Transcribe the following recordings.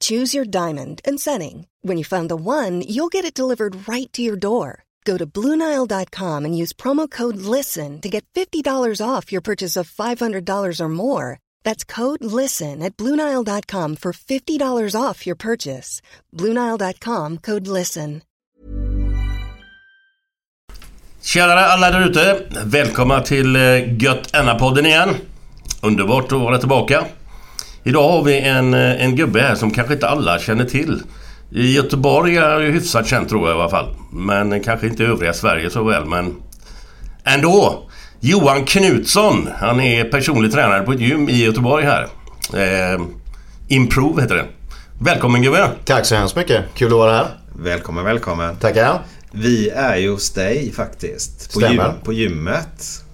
Choose your diamond and setting. When you find the one, you'll get it delivered right to your door. Go to Bluenile.com and use promo code LISTEN to get $50 off your purchase of $500 or more. That's code LISTEN at Bluenile.com for $50 off your purchase. Bluenile.com code LISTEN. Tjenare alla där ute! Välkomna till eh, Gött Enna-podden igen. Underbart att vara tillbaka. Idag har vi en, eh, en gubbe här som kanske inte alla känner till. I Göteborg är ju hyfsat känd tror jag i alla fall. Men kanske inte i övriga Sverige så väl, men ändå. Johan Knutsson. Han är personlig tränare på ett gym i Göteborg här. Eh, Improve heter det. Välkommen gubbe! Tack så hemskt mycket. Kul att vara här. Välkommen, välkommen. Tackar. Vi är ju hos dig faktiskt. På, gym, på gymmet.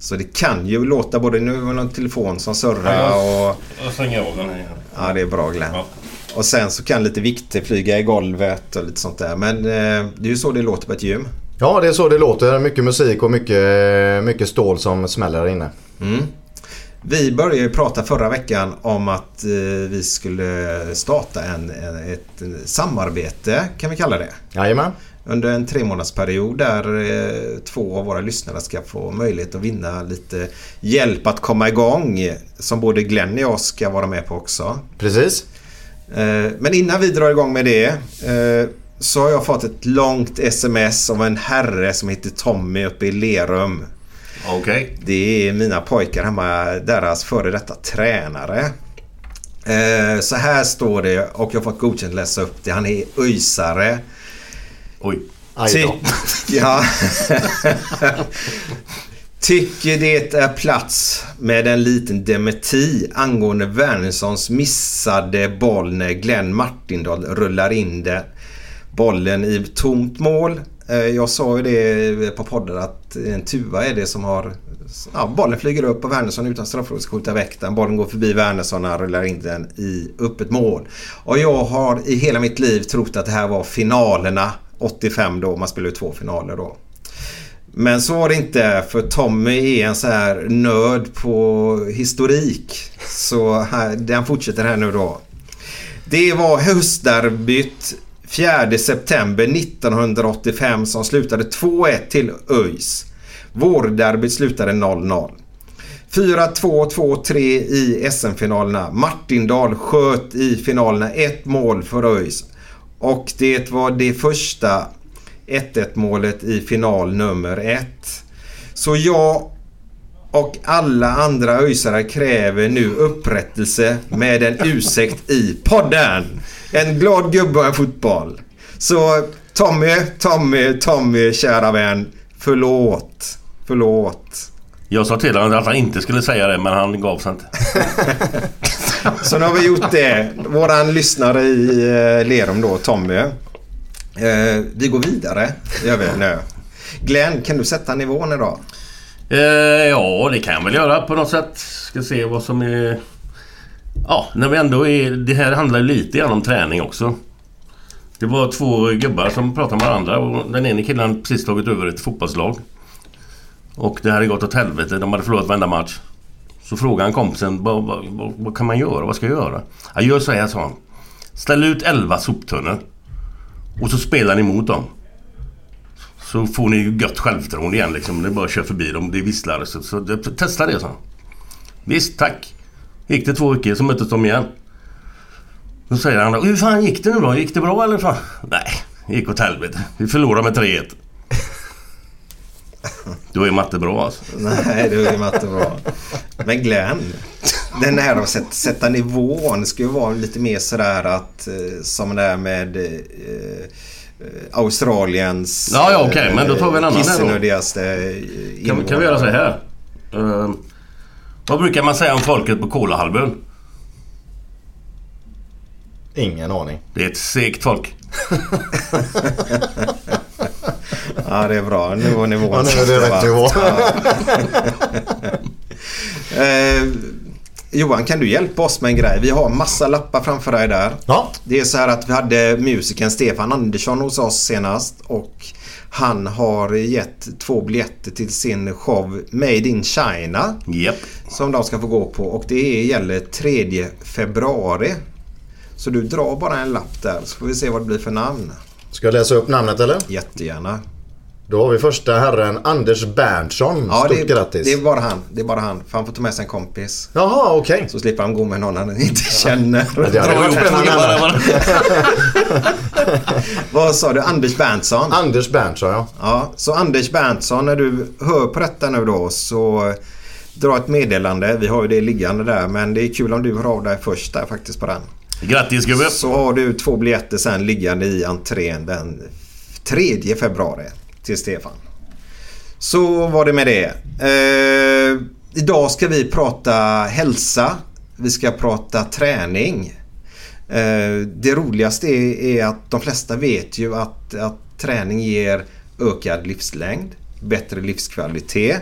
Så det kan ju låta både nu och någon telefon som surrar och... Jag stänger av den här igen. Ja, det är bra Glenn. Ja. Och sen så kan lite vikter flyga i golvet och lite sånt där. Men eh, det är ju så det låter på ett gym. Ja, det är så det låter. Mycket musik och mycket, mycket stål som smäller här inne. Vi började ju prata förra veckan om att eh, vi skulle starta en, en, ett samarbete, kan vi kalla det. Jajamän. Under en tre månadsperiod där eh, två av våra lyssnare ska få möjlighet att vinna lite hjälp att komma igång. Som både Glenn och jag ska vara med på också. Precis. Eh, men innan vi drar igång med det eh, så har jag fått ett långt sms av en herre som heter Tommy uppe i Lerum. Okej. Det är mina pojkar hemma, deras före detta tränare. Så här står det och jag har fått godkänt läsa upp det. Han är öjsare. Oj. Aj ja. Tycker det är plats med en liten dementi angående Wernessons missade boll när Glenn Martindal rullar in det. Bollen i tomt mål. Eh, Jag sa ju det på podden att en tuva är det som har... Ja, bollen flyger upp och Wernersson utan straffområde ska skjuta väck den. Bollen går förbi Wernersson och han rullar in den i öppet mål. Och jag har i hela mitt liv trott att det här var finalerna 85 då. Man spelade ju två finaler då. Men så var det inte för Tommy är en så här nörd på historik. Så här, den fortsätter här nu då. Det var höstderbyt 4 september 1985 som slutade 2-1 till ÖIS. Vårderbyt slutade 0-0. 4-2, 2-3 i SM-finalerna. Martindal sköt i finalerna ett mål för ÖIS. Och det var det första 1-1 målet i final nummer ett. Så jag och alla andra öjsare kräver nu upprättelse med en ursäkt i podden. En glad gubbe en fotboll. Så Tommy, Tommy, Tommy, kära vän. Förlåt. Förlåt. Jag sa till honom att han inte skulle säga det men han gav sig inte. Så nu har vi gjort det. Våran lyssnare i eh, Lerum då, Tommy. Eh, vi går vidare. Gör vi nu. Glenn, kan du sätta nivån idag? Eh, ja, det kan jag väl göra på något sätt. Ska se vad som är... Ja, när vi ändå är... Det här handlar lite grann om träning också. Det var två gubbar som pratade med varandra och den ene killen hade precis tagit över ett fotbollslag. Och det hade gått åt helvete. De hade förlorat varenda match. Så frågade han kompisen vad, vad, vad, vad kan man göra? Vad ska jag göra? Jag gör så här, sa han. Ställ ut 11 soptunnor. Och så spelar ni mot dem. Så får ni ju gött självförtroende igen liksom. Det är bara att köra förbi dem. Det visslar. Så, så det- testa det, så. Visst, tack. Gick det två veckor så möttes de igen. Då säger han hur fan gick det nu då? Gick det bra eller fan? Nej, det gick åt helvete. Vi förlorade med 3-1. Då är matte bra alltså. Nej, det är matte bra. Men Glenn, den här att sätta, sätta nivån ska ju vara lite mer sådär att eh, som det är med eh, eh, Australiens Ja, ja, okej, men då tar vi en annan här då. kissenödigaste eh, Kan, kan vi göra så här? Uh, vad brukar man säga om folket på Kolahalvön? Ingen aning. Det är ett segt folk. Ja, det är bra. Nu var nivån Ja, nu är det rätt nivå. Eh, Johan, kan du hjälpa oss med en grej? Vi har massa lappar framför dig där. Ja. Det är så här att vi hade musikern Stefan Andersson hos oss senast och han har gett två biljetter till sin show Made in China Japp. som de ska få gå på och det gäller 3 februari. Så du drar bara en lapp där så får vi se vad det blir för namn. Ska jag läsa upp namnet eller? Jättegärna. Då har vi första herren Anders Berntsson. Ja, Stort det, grattis. det är bara han. Det är bara han. För han får ta med sig en kompis. Jaha, okej. Så slipper han gå med någon han inte känner. det hade varit spännande. Vad sa du? Anders Berntsson? Anders Berntsson, ja. Ja, så Anders Berntsson, när du hör på detta nu då så dra ett meddelande. Vi har ju det liggande där men det är kul om du hör av dig först där faktiskt på den. Grattis gubbe! Så har du två biljetter sen liggande i entrén den 3 februari till Stefan. Så var det med det. Eh, idag ska vi prata hälsa. Vi ska prata träning. Eh, det roligaste är, är att de flesta vet ju att, att träning ger ökad livslängd, bättre livskvalitet,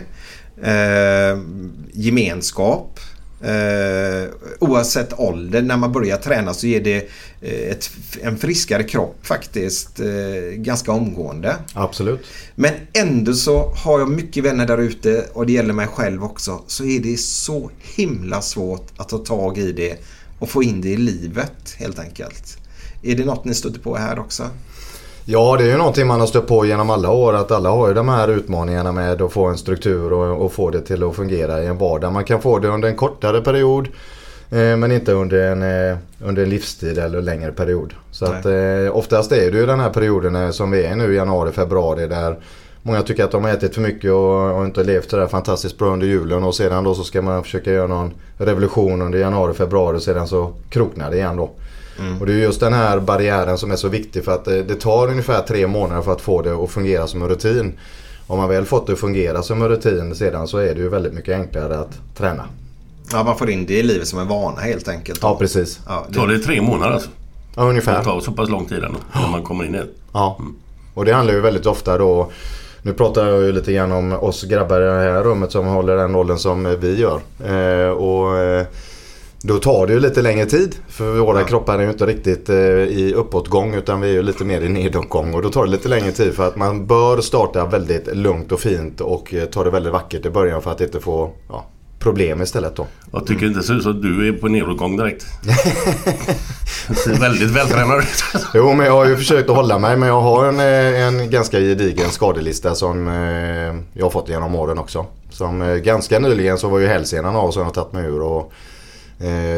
eh, gemenskap. Eh, oavsett ålder, när man börjar träna så ger det eh, ett, en friskare kropp faktiskt eh, ganska omgående. Absolut. Men ändå så har jag mycket vänner där ute och det gäller mig själv också. Så är det så himla svårt att ta tag i det och få in det i livet helt enkelt. Är det något ni stöter på här också? Ja, det är ju någonting man har stött på genom alla år. Att alla har ju de här utmaningarna med att få en struktur och, och få det till att fungera i en vardag. Man kan få det under en kortare period. Eh, men inte under en, eh, under en livstid eller längre period. Så Nej. att eh, oftast är det ju den här perioden eh, som vi är nu januari, februari där Många tycker att de har ätit för mycket och, och inte levt sådär fantastiskt bra under julen och sedan då så ska man försöka göra någon revolution under januari, februari och sedan så kroknar det igen då. Och det är just den här barriären som är så viktig för att det, det tar ungefär tre månader för att få det att fungera som en rutin. Om man väl fått det att fungera som en rutin sedan så är det ju väldigt mycket enklare att träna. Ja, man får in det i livet som en vana helt enkelt. Ja precis. Ja, det, Tar det tre månader alltså? Ja Det ungefär. tar så pass lång tid ändå när man kommer in i det. Ja. Och det handlar ju väldigt ofta då nu pratar jag ju lite grann om oss grabbar i det här rummet som håller den rollen som vi gör. Eh, och eh, då tar det ju lite längre tid. För våra kroppar är ju inte riktigt eh, i uppåtgång utan vi är ju lite mer i nedåtgång. Och då tar det lite längre tid för att man bör starta väldigt lugnt och fint och eh, ta det väldigt vackert i början för att inte få ja, problem istället då. Jag tycker inte det ser ut som att du är på nedåtgång direkt. Du ser väldigt vältränad ut. Jo, men jag har ju försökt att hålla mig. Men jag har en, eh, en ganska gedigen skadelista som eh, jag har fått genom åren också. Som eh, ganska nyligen så var ju hälsenan av som jag tagit mig ur. Och,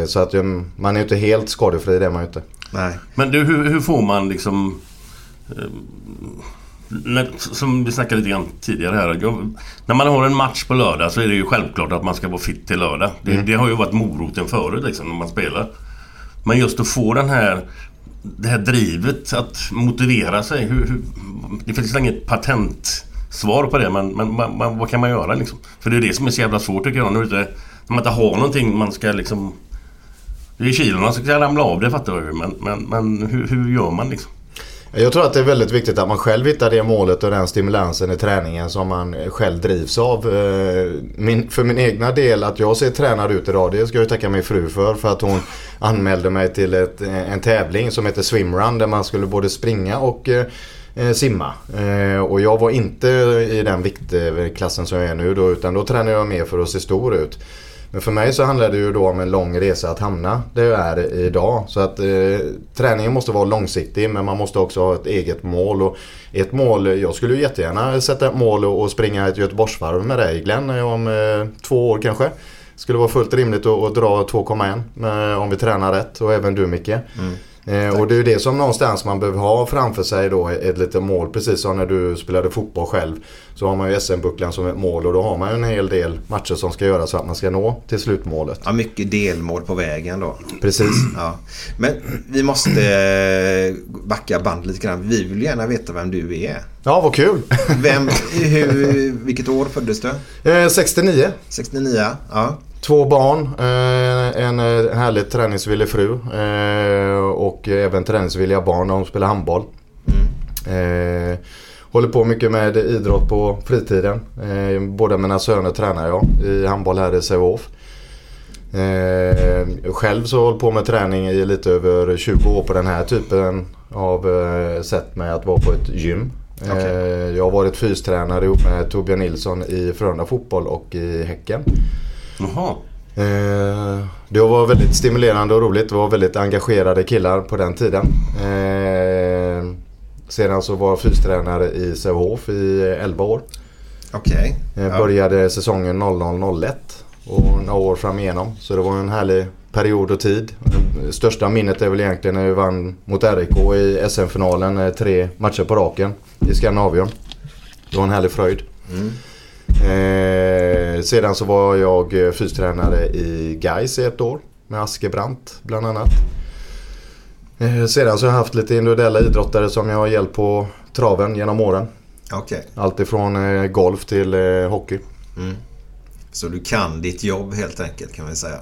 så att eh, man är ju inte helt skadefri det är man ju inte. nej. Men du, hur, hur får man liksom... Eh, när, som vi snackade lite grann tidigare här. Jag, när man har en match på lördag så är det ju självklart att man ska vara fit till lördag. Det, det har ju varit moroten förut liksom när man spelar. Men just att få den här... Det här drivet att motivera sig. Hur, hur, det finns inget patentsvar på det men, men, men, vad kan man göra liksom? För det är det som är så jävla svårt tycker jag. När, ute, om man inte har någonting man ska liksom... Det är kilona som ska ramla av det fattar jag ju. Men, men, men hur, hur gör man liksom? Jag tror att det är väldigt viktigt att man själv hittar det målet och den stimulansen i träningen som man själv drivs av. Eh, min, för min egna del, att jag ser tränad ut idag, det ska jag tacka min fru för. För att hon anmälde mig till ett, en tävling som heter Swimrun där man skulle både springa och eh, eh, simma. Eh, och jag var inte i den viktklassen som jag är nu då, utan då tränade jag mer för att se stor ut. Men för mig så handlar det ju då om en lång resa att hamna där jag är idag. Så att eh, träningen måste vara långsiktig men man måste också ha ett eget mål. Och ett mål, jag skulle ju jättegärna sätta ett mål och, och springa ett Göteborgsvarv med dig Glenn eh, om eh, två år kanske. Skulle vara fullt rimligt att, att dra 2,1 eh, om vi tränar rätt och även du Micke. Mm. Eh, och det är ju det som någonstans man behöver ha framför sig då, ett litet mål. Precis som när du spelade fotboll själv. Så har man ju SM-bucklan som ett mål och då har man ju en hel del matcher som ska göras så att man ska nå till slutmålet. Ja, mycket delmål på vägen då. Precis. Ja. Men vi måste eh, backa band lite grann. Vi vill gärna veta vem du är. Ja, vad kul! Vem, hur, vilket år föddes du? Eh, 69. 69, ja. Två barn, eh, en eh, härligt träningsvillig fru eh, och även träningsvilliga barn. De spelar handboll. Mm. Håller på mycket med idrott på fritiden. Båda mina söner tränar jag i handboll här i Sävehof. Själv så håller jag på med träning i lite över 20 år på den här typen av sätt med att vara på ett gym. Okay. Jag har varit fystränare ihop med Torbjörn Nilsson i Frölunda Fotboll och i Häcken. Jaha. Eh, det var väldigt stimulerande och roligt. Det var väldigt engagerade killar på den tiden. Eh, sedan så var jag fystränare i Sävehof i 11 år. Okej. Okay. Eh, började säsongen 00-01 och några år fram igenom. Så det var en härlig period och tid. Det största minnet är väl egentligen när vi vann mot RIK i SM-finalen tre matcher på raken i Skandinavien. Det var en härlig fröjd. Mm. Eh, sedan så var jag eh, fystränare i Gais i ett år med Askebrandt bland annat. Eh, sedan så har jag haft lite individuella idrottare som jag har hjälpt på traven genom åren. Okay. Allt ifrån eh, golf till eh, hockey. Mm. Så du kan ditt jobb helt enkelt kan man säga?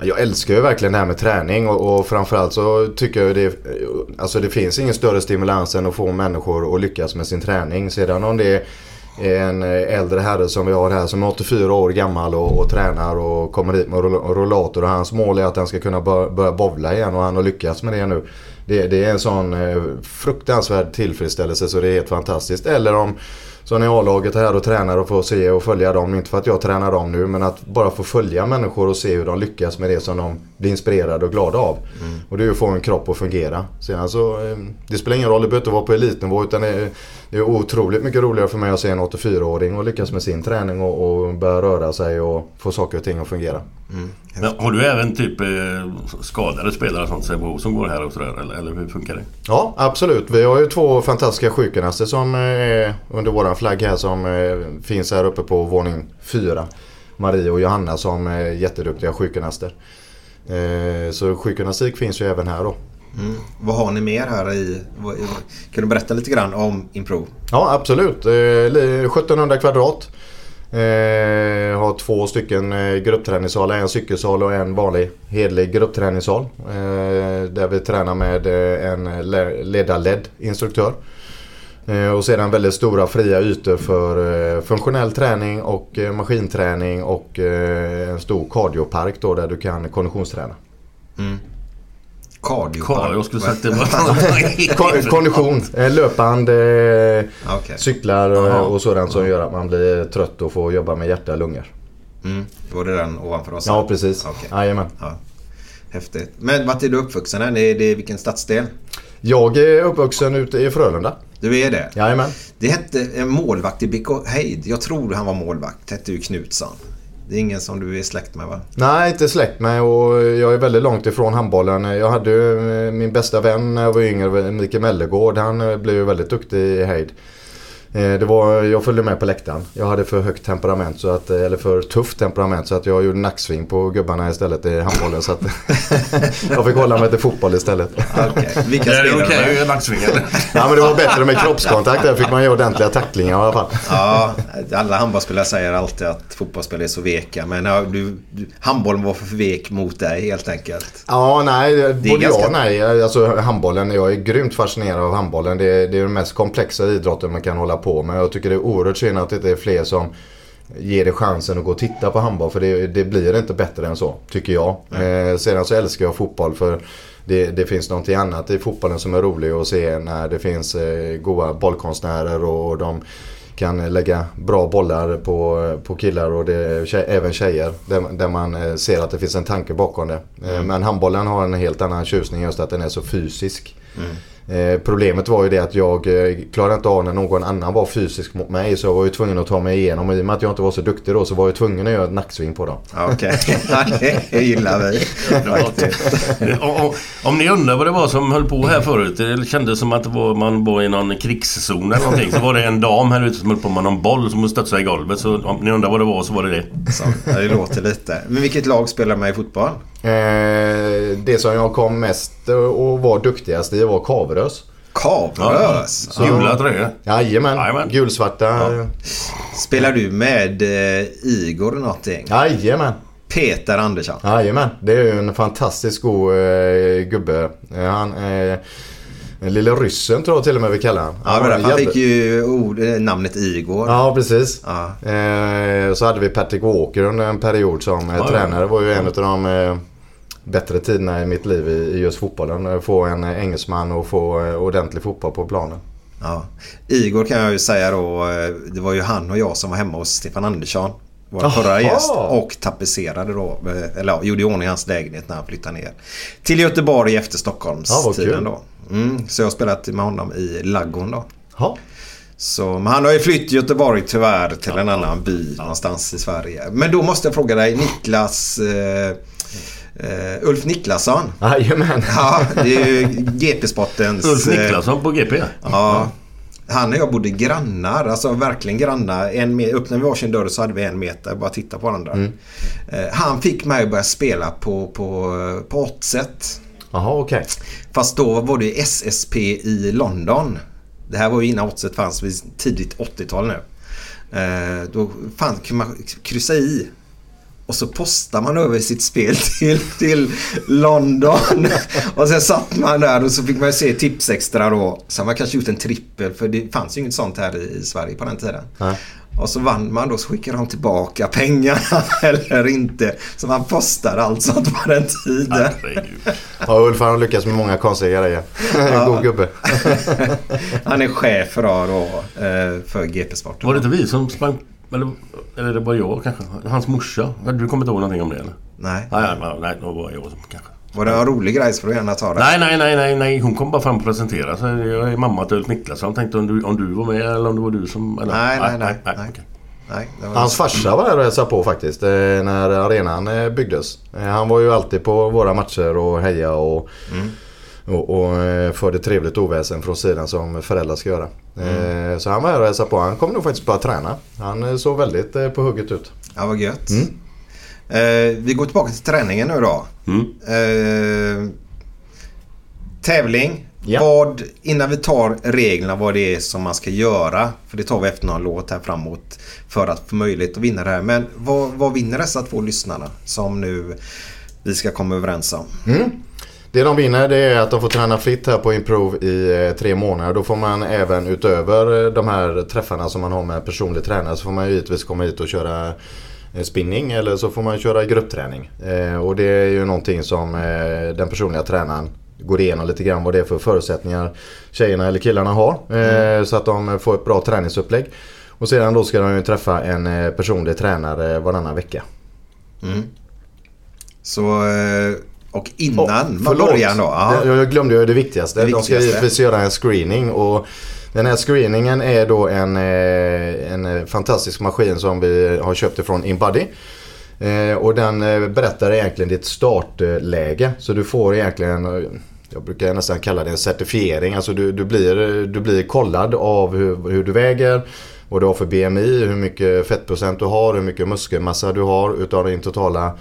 Jag älskar ju verkligen det här med träning och, och framförallt så tycker jag det, alltså det finns ingen större stimulans än att få människor att lyckas med sin träning. Sedan om det är en eh, äldre herre som vi har här som är 84 år gammal och, och tränar och kommer hit med rollator. Och hans mål är att han ska kunna börja bovla igen och han har lyckats med det nu. Det, det är en sån eh, fruktansvärd tillfredsställelse så det är helt fantastiskt. Eller om så när A-laget är här och tränar och får se och följa dem. Inte för att jag tränar dem nu men att bara få följa människor och se hur de lyckas med det som de blir inspirerade och glada av. Mm. Och det är ju att få en kropp att fungera. Sen så, eh, det spelar ingen roll, det behöver inte vara på elitnivå utan det är, det är otroligt mycket roligare för mig att se en 84-åring och lyckas med sin träning och, och börja röra sig och få saker och ting att fungera. Mm. Men har du även typ eh, skadade spelare sånt som går här och sådär eller, eller hur funkar det? Ja absolut. Vi har ju två fantastiska sjukgymnaster som är eh, under våran flagg här som eh, finns här uppe på våning 4. Marie och Johanna som är jätteduktiga sjukgymnaster. Så sjukgymnastik finns ju även här då. Mm. Vad har ni mer här i? Kan du berätta lite grann om Improve? Ja absolut. 1700 kvadrat. Eh, har två stycken eh, gruppträningssalar. En cykelsal och en vanlig hedlig gruppträningssal. Eh, där vi tränar med eh, en ledarledd instruktör. Eh, och sedan väldigt stora fria ytor för eh, funktionell träning och eh, maskinträning och en stor kardiopark då där du kan konditionsträna. Mm. Kardiopark? jag skulle sagt det var Kondition, löpband, okay. cyklar och sådant som gör att man blir trött och får jobba med hjärta och lungor. Mm. Var det den ovanför oss? Ja, precis. Okay. Jajamän. Ja. Häftigt. Men vart är du uppvuxen? Är det, det vilken stadsdel? Jag är uppvuxen ute i Frölunda. Du är det? Jajamän. Det hette en målvakt i BK Heid. Jag tror han var målvakt. Det hette ju Knutsson. Det är ingen som du är släkt med va? Nej, inte släkt med och jag är väldigt långt ifrån handbollen. Jag hade eh, min bästa vän när jag var yngre, Mikael Mellegård. Han eh, blev ju väldigt duktig i Heid. Eh, det var, jag följde med på läktaren. Jag hade för högt temperament, så att, eller för tufft temperament så att jag gjorde nacksving på gubbarna istället i handbollen. Så att jag fick hålla mig till fotboll istället. Okay. Vilka är det okej okay att göra nacksving eller? Ja men det var bättre med kroppskontakt. Där fick man göra ordentliga tacklingar i alla fall. Ja, alla handbollsspelare säger alltid att fotbollsspelare är så veka. Men ja, du, handbollen var för vek mot dig helt enkelt. Ja, nej. Både ganska... ja och nej. Alltså handbollen, jag är grymt fascinerad av handbollen. Det är, det är den mest komplexa idrotten man kan hålla på med. Jag tycker det är oerhört synd att det inte är fler som ger det chansen att gå och titta på handboll. För det, det blir inte bättre än så, tycker jag. Eh, sedan så älskar jag fotboll för det, det, finns någonting annat i fotbollen som är roligt att se när det finns eh, goda bollkonstnärer och de kan lägga bra bollar på, på killar och det, även tjejer. Där, där man eh, ser att det finns en tanke bakom det. Eh, Men handbollen har en helt annan tjusning just att den är så fysisk. Eh, problemet var ju det att jag eh, klarade inte av när någon annan var fysisk mot mig så jag var ju tvungen att ta mig igenom och i och med att jag inte var så duktig då så var jag tvungen att göra ett nacksving på dem. Ja, Okej, det gillar vi. om, ni undrar vad det var som höll på här förut. Det kändes som att var, man var i någon krigszon eller någonting. Så var det en dam här ute som höll på med någon boll som studsade i golvet. Så om ni undrar vad det var så var det det. Så, det låter lite. Men vilket lag spelar med i fotboll? Eh, det som jag kom mest och var duktigast i var Kaverös. Kavrös. Så- Gula tröjor. Jajamän, Jajamän. gulsvarta. Spelar du med eh, Igor någonting? Jajamän. Peter Andersson. Jajamän, det är ju en fantastiskt god eh, gubbe. Eh, han, eh, lille ryssen tror jag till och med vi kallar han. Ja, därför han jävla- fick ju ord, eh, namnet Igor. Ja, precis. Ja. Eh, så hade vi Patrick Walker under en period som eh, Ja, ja. tränare. var ju en av de eh, bättre tiderna i mitt liv i, just fotbollen. Få en engelsman och få eh, ordentlig fotboll på planen. Ja. Igor kan jag ju säga då. eh, Det var ju han och jag som var hemma hos Stefan Andersson. Vår förra gäst. Och tapetserade då. eh, Eller ja, gjorde i ordning hans lägenhet när han flyttade ner. Till Göteborg efter Ja, Stockholmstiden kul. då. Mm, så jag har spelat med honom i Laggon då. Ja. Så, men han har ju flytt till Göteborg tyvärr till en annan by någonstans i Sverige. Men då måste jag fråga dig Niklas... Eh, eh, Ulf Niklasson. Jajamän. Ja, det är ju GP-sportens... Ulf eh, Niklasson på GP. Ja. Han och jag bodde grannar, alltså verkligen grannar. En me- öppnade vi varsin dörr så hade vi en meter, bara titta på varandra. Eh, han fick mig att börja spela på, på, på Oddset. Jaha, okej. Fast då var det SSP i London. Det här var ju innan Oddset fanns, vid tidigt 80-tal nu. Eh, då fan, kunde man kryssa i. Och så postar man över sitt spel till, till London. Och sen satt man där och så fick man ju se tips extra då. Så man kanske gjort en trippel för det fanns ju inget sånt här i, i Sverige på den tiden. Nej. Och så vann man då så skickade de tillbaka pengarna eller inte. Så man postade allt sånt på den tiden. Ja, Ulf har lyckats med många konstiga grejer. God gubbe. Han är chef då, då eh, för GP-sporten. Var det inte vi som sprang... Eller, eller det var jag kanske? Hans morsa? Du kommer inte ihåg någonting om det eller? Nej. Nej, nej, nej det var jag som kanske. Var det en rolig grej så får du gärna ta det. Nej, nej, nej, nej, nej. Hon kom bara fram och presenterade sig. Jag är mamma till Ulf Niklasson. Tänkte om du, om du var med eller om det var du som... Eller? Nej, nej, nej, nej, nej. Nej, det var Hans farsa var här och hälsade på faktiskt eh, när arenan eh, byggdes. Eh, Han var ju alltid på våra matcher och heja och, och, och eh, förde trevligt oväsen från sidan som föräldrar ska göra. Eh, Så han var här och hälsade på. Han kommer nog faktiskt bara träna. Han eh, såg väldigt på hugget ut. Ja, vad gött. Eh, vi går tillbaka till träningen nu då. Mm. Eh, tävling. Ja. Vad, innan vi tar reglerna vad det är som man ska göra. För det tar vi efter någon låt här framåt. För att få möjlighet att vinna det här. Men vad, vad vinner dessa två lyssnarna som nu vi ska komma överens om? Det de vinner det är att de får träna fritt här på Improve i eh, tre månader. Då får man även utöver eh, de här träffarna som man har med personlig tränare så får man givetvis komma hit och köra eh, spinning eller så får man köra gruppträning. Och det är ju någonting som den personliga tränaren går igenom lite grann vad det är för förutsättningar tjejerna eller killarna har. Eh, Så att de får ett bra träningsupplägg. Och sedan då ska de ju träffa en personlig tränare varannan vecka. Så, eh, och innan Åh, man börjar då. Ja. Det- Jag glömde det viktigaste. Det De ska viktigaste. givetvis göra en screening. Och den här screeningen är då en, eh, en eh, fantastisk maskin som vi har köpt ifrån Inbody. Eh, Och den berättar egentligen ditt startläge. Så du får egentligen, jag brukar nästan kalla det en certifiering. Alltså du, du, blir, du blir kollad av hur, hur du väger. Vad du har för BMI, hur mycket fettprocent du har, hur mycket muskelmassa du har utav din totala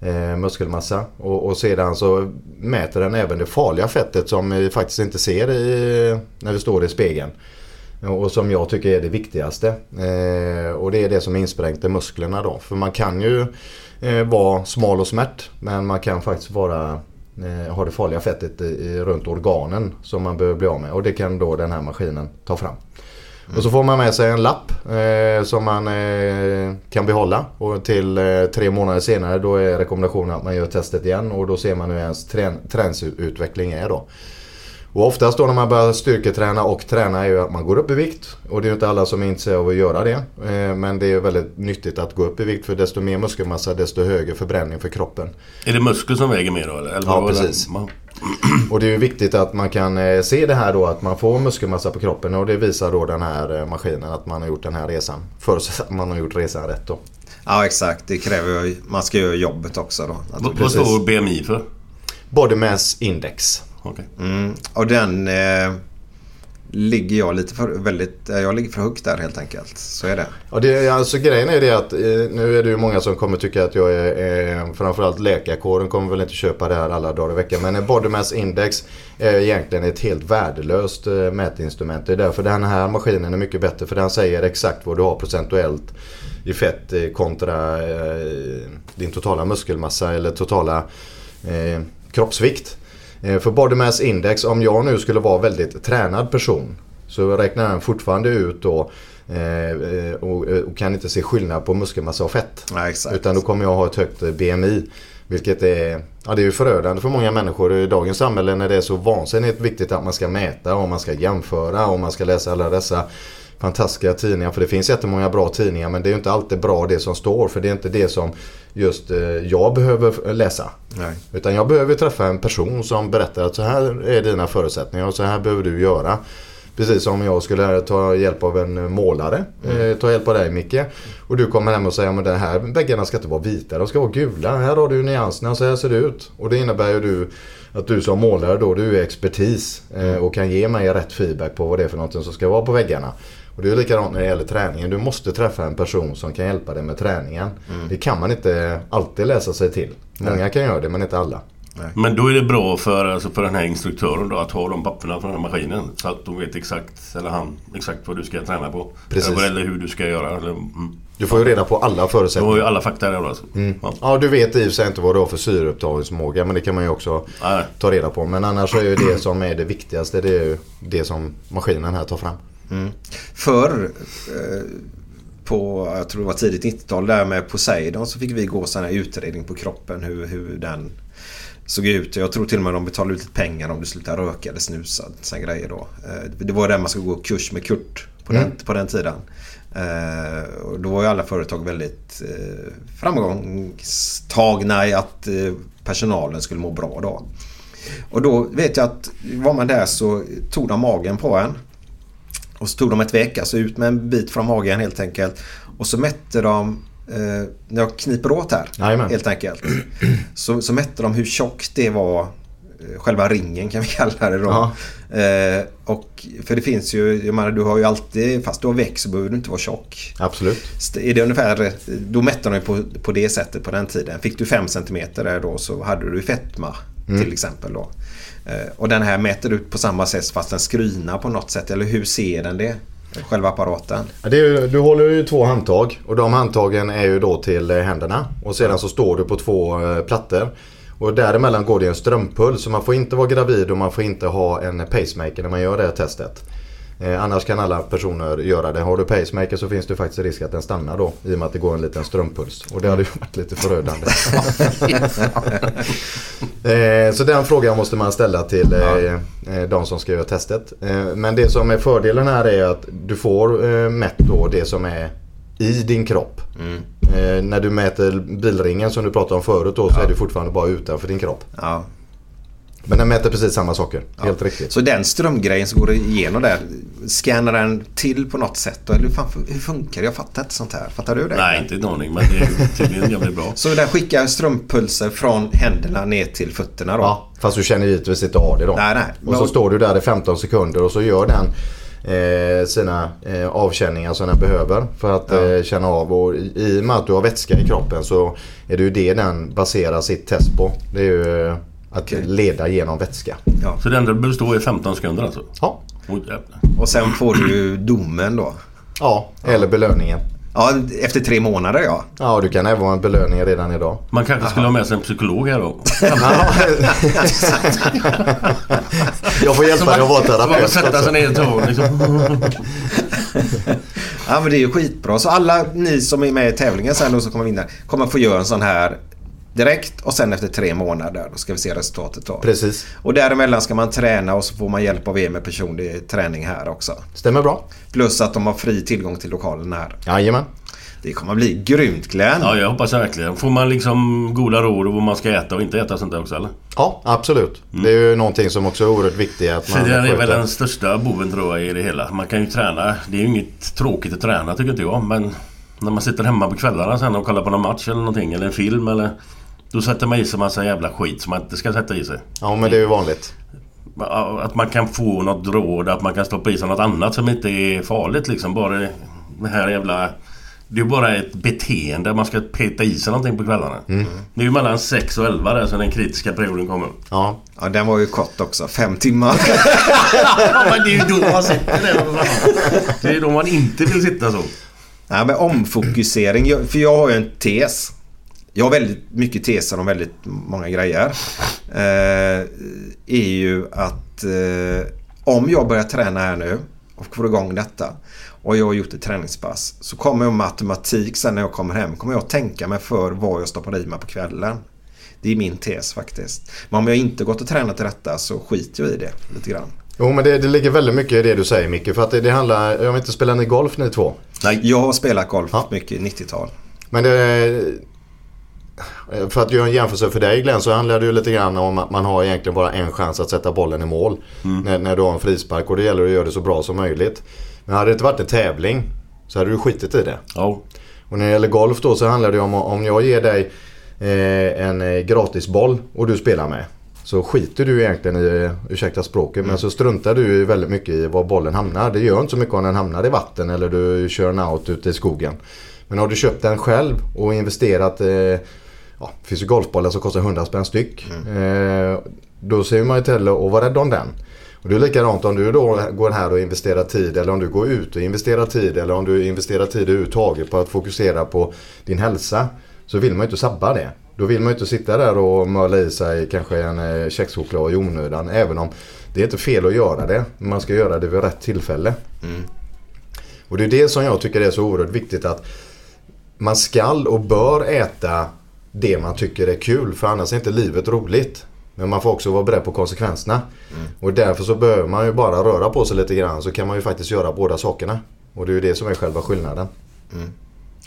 eh, muskelmassa. Och, och sedan så mäter den även det farliga fettet som vi faktiskt inte ser i, när vi står i spegeln. Och som jag tycker är det viktigaste. Eh, och det är det som är insprängt i musklerna då. För man kan ju eh, vara smal och smärt. Men man kan faktiskt vara, har ha det farliga fettet i, runt organen som man behöver bli av med. Och det kan då den här maskinen ta fram. Och så får man med sig en lapp eh, som man eh, kan behålla. Och till eh, tre månader senare då är rekommendationen att man gör testet igen. Och då ser man hur ens trän- träningsutveckling är då. Och oftast då när man börjar styrketräna och träna är ju att man går upp i vikt. Och det är ju inte alla som är intresserade av att göra det. Eh, Men det är väldigt nyttigt att gå upp i vikt för desto mer muskelmassa desto högre förbränning för kroppen. Är det muskler som väger mer då eller? eller Ja, precis. Ja. Och det är ju viktigt att man kan eh, se det här då att man får muskelmassa på kroppen och det visar då den här eh, maskinen att man har gjort den här resan. Förutsatt att man har gjort resan rätt då. Ja exakt, det kräver ju... Man ska göra jobbet också då. Vad, står BMI för? Body Mass Index. Okej. Mm. Och den eh, ligger jag lite för... Väldigt, eh, jag ligger för högt där helt enkelt. Så är det. Ja, det, alltså, grejen är det att eh, nu är det ju många som kommer tycka att jag är, eh, framförallt läkarkåren kommer väl inte köpa det här alla dagar i veckan. Men Body Mass Index är egentligen ett helt värdelöst eh, mätinstrument. Det är därför den här maskinen är mycket bättre för den säger exakt vad du har procentuellt i fett eh, kontra eh, din totala muskelmassa eller totala eh, kroppsvikt. Eh, för Body Mass Index, om jag nu skulle vara väldigt tränad person så räknar den fortfarande ut då eh, eh, och, och kan inte se skillnad på muskelmassa och fett. Exakt. Utan då kommer jag ha ett högt BMI. Vilket är, ja, det är förödande för många människor i dagens samhälle när det är så vansinnigt viktigt att man ska mäta och man ska jämföra och man ska läsa alla dessa fantastiska tidningar. För det finns jättemånga bra tidningar men det är ju inte alltid bra det som står. För det är inte det som just eh, jag behöver läsa. Nej. Utan jag behöver träffa en person som berättar att så här är dina förutsättningar och så här behöver du göra. Precis som jag skulle ta hjälp av en målare. Eh, ta hjälp av dig Micke. Och du kommer hem och säger att de här väggarna ska inte vara vita, de ska vara gula. Här har du nyanserna, så här ser det ut. Och det innebär ju du att du som målare då, du är expertis eh, och kan ge mig rätt feedback på vad det är för någonting som ska vara på väggarna. Och det är likadant när det gäller träningen. Du måste träffa en person som kan hjälpa dig med träningen. Det kan man inte alltid läsa sig till. Många kan göra det men inte alla. Men då är det bra för, alltså för den här instruktören då att ha de papperna från den här maskinen. Så att de vet exakt, eller han, exakt vad du ska träna på. Precis. Eller, eller hur du ska göra. Eller, mm. Du får ju reda på alla Du har förutsättningar. ju alla fakta där alltså. Ja. Ja, du vet i och sig inte vad du har för syreupptagningsförmåga men det kan man ju också Nej. ta reda på. Men annars är ju det som är det viktigaste det är ju det som maskinen här tar fram. Förr eh, på, jag tror det var tidigt 90-tal där med Poseidon så fick vi gå sån här utredning på kroppen hur, hur den såg ut. Jag tror till och med de betalade ut lite pengar om du slutade röka eller snusa. Såna grejer då. Eh, Det var där man skulle gå kurs med Kurt på, den, på den tiden. Eh, och då var ju alla företag väldigt eh, framgångstagna i att eh, personalen skulle må bra då. Och då vet jag att var man där så tog de magen på en. Och så tog de ett veck, alltså ut med en bit från magen helt enkelt. Och så mätte de, eh, när jag kniper åt här Jajamän. helt enkelt. Så, så mätte de hur tjockt det var, eh, själva ringen kan vi kalla det då. Eh, och, för det finns ju, jag menar du har ju alltid, fast du har väck så behöver du inte vara tjock. Absolut. Är det ungefär, då mätte de ju på, på det sättet på den tiden. Fick du 5 cm där då så hade du fetma till exempel då. Eh, och den här mäter ut på samma sätt fast den skrynar på något sätt. Eller hur ser den det? Själva apparaten. Ja, Det är, du håller ju två handtag och de handtagen är ju då till eh, händerna. Och sedan så står du på två eh, plattor. Och däremellan går det en strömpuls så man får inte vara gravid och man får inte ha en pacemaker när man gör det här testet. Eh, annars kan alla personer göra det. Har du pacemaker så finns det faktiskt risk att den stannar då i och med att det går en liten strömpuls. Och det hade ju varit lite förödande. eh, så den frågan måste man ställa till eh, de som ska göra testet. Men det som är fördelen här är att du får eh, mätt då det som är i din kropp. Eh, när du mäter bilringen som du pratade om förut då så är det fortfarande bara utanför din kropp. Ja. Men den mäter precis samma saker. Helt riktigt. Så den strömgrejen som går igenom där, scannar den till på något sätt? Då? Eller hur, fan, hur funkar det? Jag fattar inte sånt här. Fattar du det? Nej, inte en aning. Men det är ju tydligen jävligt bra. Så den skickar strömpulser från händerna ner till fötterna då? Ja, fast du känner givetvis inte av det då. Nej, nej. Och så Men- står du där i 15 sekunder och så gör den eh, sina eh, avkänningar som den behöver för att eh, känna av. Och i, I och med att du har vätska i kroppen så är det ju det den baserar sitt test på. Det är ju eh, att Okej. leda genom vätska. Ja. Så det enda du behöver stå i 15 sekunder alltså? Ja. Och sen får du ju domen då? ja eller belöningen. Ja, efter tre månader ja. Ja, du kan även ha en belöning redan idag. Man kanske skulle ha med sig en psykolog här då? Jag får hjälpa dig att vara Så man terapeut. sätta sig ner ett tag liksom. Ja men det är ju skitbra. Så alla ni som är med i tävlingen sen då som kommer vinna kommer få göra en sån här direkt och sen efter tre månader då ska vi se resultatet då. Precis. Och däremellan ska man träna och så får man hjälp av er med personlig träning här också. Stämmer bra. Plus att de har fri tillgång till lokalen här. Jajamän. Det kommer bli grymt Glenn. Ja, jag hoppas verkligen. Får man liksom goda råd om vad man ska äta och inte äta sånt där också eller? Ja, absolut. Det är ju någonting som också är oerhört viktigt att man det är väl den största boven tror jag i det hela. Man kan ju träna. Det är ju inget tråkigt att träna tycker inte jag. Men när man sitter hemma på kvällarna sen och kollar på någon match eller någonting eller en film eller... Då sätter man i sig massa jävla skit som man inte ska sätta i sig. Ja, men det är ju vanligt. Att man kan få något råd, att man kan stoppa i sig något annat som inte är farligt liksom. Bara det här jävla... Det är bara ett beteende. Man ska peta i sig någonting på kvällarna. Det är ju mellan 6 och 11 där så den kritiska perioden kommer. Ja. Ja, den var ju kort också. Fem timmar. Ja men det är ju då man sitter där. Det är ju då man inte vill sitta så. Nej, men omfokusering. För jag har ju en tes. Jag har väldigt mycket teser om väldigt många grejer. Eh, är ju att eh, om jag börjar träna här nu och får igång detta och jag har gjort ett träningspass så kommer jag med automatik sen när jag kommer hem kommer jag tänka mig för vad jag stoppar i mig på kvällen. Det är min tes faktiskt. Men om jag inte gått och tränat till detta så skiter jag i det lite grann. Jo, men det, det ligger väldigt mycket i det du säger Micke. För att det, det handlar... Jag vet inte, spelar ni golf ni två? Nej. Jag har spelat golf Ja. mycket 90-tal. Men det... För att göra en jämförelse för dig Glenn så handlar det ju lite grann om att man har egentligen bara en chans att sätta bollen i mål. När, när du har en frispark och det gäller att göra det så bra som möjligt. Men hade det inte varit en tävling så hade du skitit i det. Ja. Och när det gäller golf då så handlar det om om jag ger dig eh, en eh, gratisboll och du spelar med. Så skiter du egentligen i, eh, ursäkta språket, men så struntar du väldigt mycket i var bollen hamnar. Det gör inte så mycket om den hamnar i vatten eller du kör en out ute i skogen. Men har du köpt den själv och investerat, eh, ja, det finns ju golfbollar som kostar 100 spänn styck. Eh, då ser man ju till att vara rädd om den. Och det är likadant om du då går här och investerar tid eller om du går ut och investerar tid eller om du investerar tid överhuvudtaget på att fokusera på din hälsa. Så vill man ju inte sabba det. Då vill man ju inte sitta där och möla i sig kanske en eh, kexchoklad i onödan. Även om det är inte fel att göra det. Men man ska göra det vid rätt tillfälle. Och det är det som jag tycker är så oerhört viktigt att man skall och bör äta det man tycker är kul för annars är inte livet roligt. Men man får också vara beredd på konsekvenserna. Och därför så behöver man ju bara röra på sig lite grann så kan man ju faktiskt göra båda sakerna. Och det är ju det som är själva skillnaden.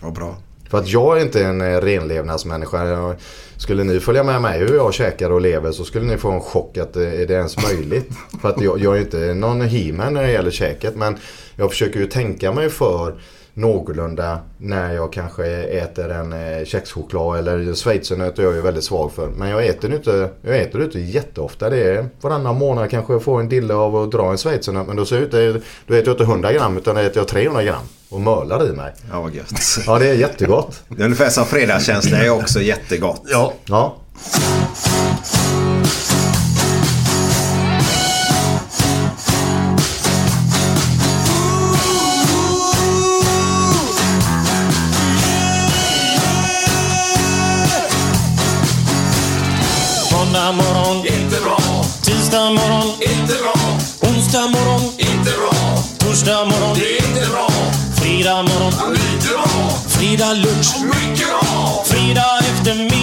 Ja, bra. För att jag är inte en eh, renlevnadsmänniska. Skulle ni följa med mig hur jag käkar och lever så skulle ni få en chock att eh, är det ens möjligt. För att jag, jag är inte någon he-man när det gäller käket. Men jag försöker ju tänka mig för någorlunda när jag kanske äter en eh, kexchoklad eller schweizernöt är jag ju väldigt svag för. Men jag äter inte, jag äter det inte jätteofta. Det är varannan månad kanske jag får en dille av att dra en schweizernöt. Men då, ser jag inte, då äter jag inte 100 gram utan då äter jag 300 gram och mölar i mig. Ja, vad gött. Ja det är jättegott. Det är ungefär som fredagskänsla är också jättegott. Ja. Ja. Onsdag morgon, inte bra. Torsdag morgon, det är inte bra. Fredag morgon, lite bra. Fredag lunch, mycket bra. Fredag eftermiddag,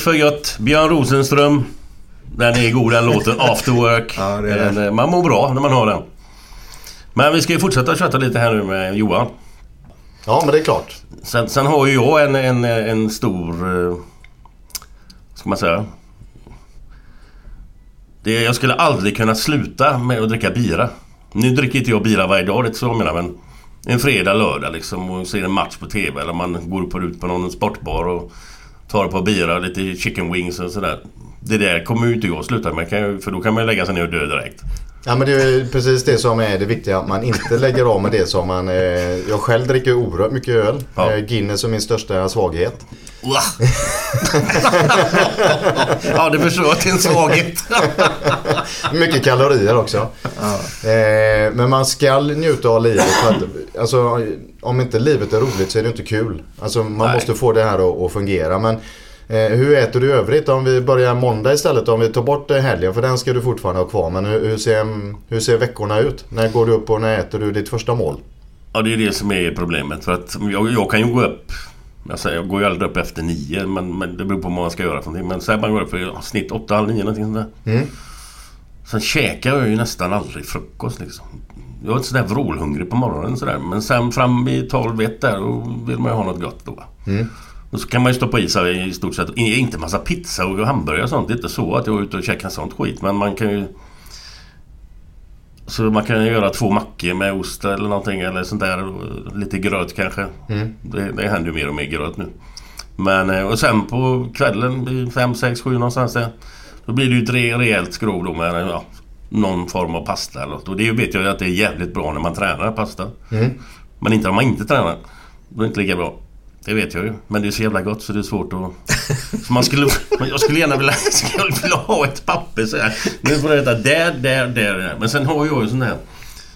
för gött. Björn Rosenström. Den är god den låten. After Work. Ja. Den, eh, Man mår bra när man hör den. Men vi ska ju fortsätta köta lite här nu med Johan. Ja, men det är klart. Sen, sen har ju jag en, en, en stor... Eh, ska man säga? Det, jag skulle aldrig kunna sluta med att dricka bira. Nu dricker inte jag bira varje dag, det är inte så jag menar, men en fredag, lördag liksom och ser en match på TV eller man går upp och ut på någon sportbar och tar ett par bira, lite chicken wings och sådär. Det där kommer ju inte jag sluta med för då kan man ju lägga sig ner och dö direkt. Ja men det är precis det som är det viktiga. Att man inte lägger av med det som man... Eh, jag själv dricker oerhört mycket öl. Ja. Eh, Guinness är min största svaghet. ja, det förstår jag att det är en svaghet. mycket kalorier också. Eh, men man ska njuta av livet. Att, alltså, om inte livet är roligt så är det inte kul. Alltså, man Nej. måste få det här att, att fungera. Men hur äter du övrigt? Om vi börjar måndag istället. Om vi tar bort eh, helgen. För den ska du fortfarande ha kvar. Men hur, ser, hur ser veckorna ut? När går du upp och när äter du ditt första mål? Ja, det är det som är problemet. För att jag, jag kan ju gå upp... Jag, säger, jag går ju aldrig upp efter nio, men, men det beror på vad man ska göra för någonting. Men säg man går upp för ja, snitt åtta, halv nio någonting sånt där. Mm. Sen käkar jag ju nästan aldrig frukost liksom. Jag är inte sådär vrålhungrig på morgonen sådär. Men sen fram i 12 1 där, då vill man ju ha något gott då. Mm. Och så kan man ju stoppa i sig i stort sett, inte massa pizza och hamburgare och sånt. Det är inte så att jag är ute och käkar sånt skit. Men man kan ju... Så man kan ju göra två mackor med ost eller någonting eller sånt där. Lite gröt kanske. Mm. Det, det händer ju mer och mer gröt nu. Men eh, och sen på kvällen 5, 6, 7 någonstans där. Då blir det ju ett re- rejält skrov då med ja, någon form av pasta eller något. Och det vet jag ju att det är jävligt bra när man tränar pasta. Mm. Men inte om man inte tränar. Då är det inte lika bra. Det vet jag ju. Men det är så jävla gott så det är svårt att... Så man skulle... Jag skulle gärna vilja, skulle vilja ha ett papper så här. Nu får det heta där, där, där, där. Men sen har jag ju sån här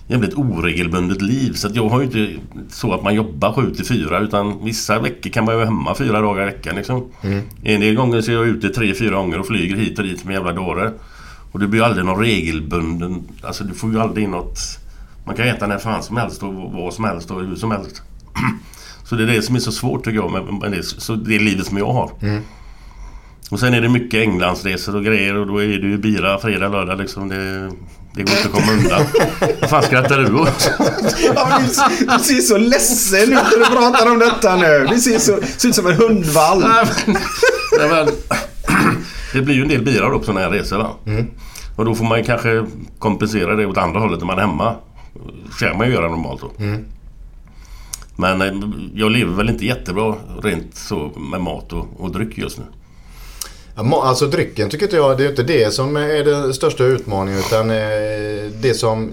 jävligt oregelbundet liv. Så att jag har ju inte så att man jobbar 7 till 4 utan vissa veckor kan man ju vara hemma fyra dagar i veckan liksom. Mm. En del gånger så är jag ute tre, fyra gånger och flyger hit och dit med jävla dåre. Och det blir ju aldrig någon regelbunden... Alltså du får ju aldrig in något... Man kan äta när fan som helst och vad som helst och hur som helst. Så det är det som är så svårt tycker jag med, det, så det livet som jag har. Mm. Och sen är det mycket Englandsresor och grejer och då är det ju bira fredag, lördag liksom. Det, det går inte att komma undan. Vad fan skrattar du åt? Ja, du, du ser så ledsen ut när du pratar om detta nu. Du ser, så, ser ut som en hundvalp. Det blir ju en del bira då på sådana här resor va? Och då får man ju kanske kompensera det åt andra hållet när man är hemma. Det kan man ju göra normalt då. Men eh, jag lever väl inte jättebra rent så med mat och, och dryck just nu. Alltså drycken tycker inte jag, det är inte det som är den största utmaningen utan eh, det som,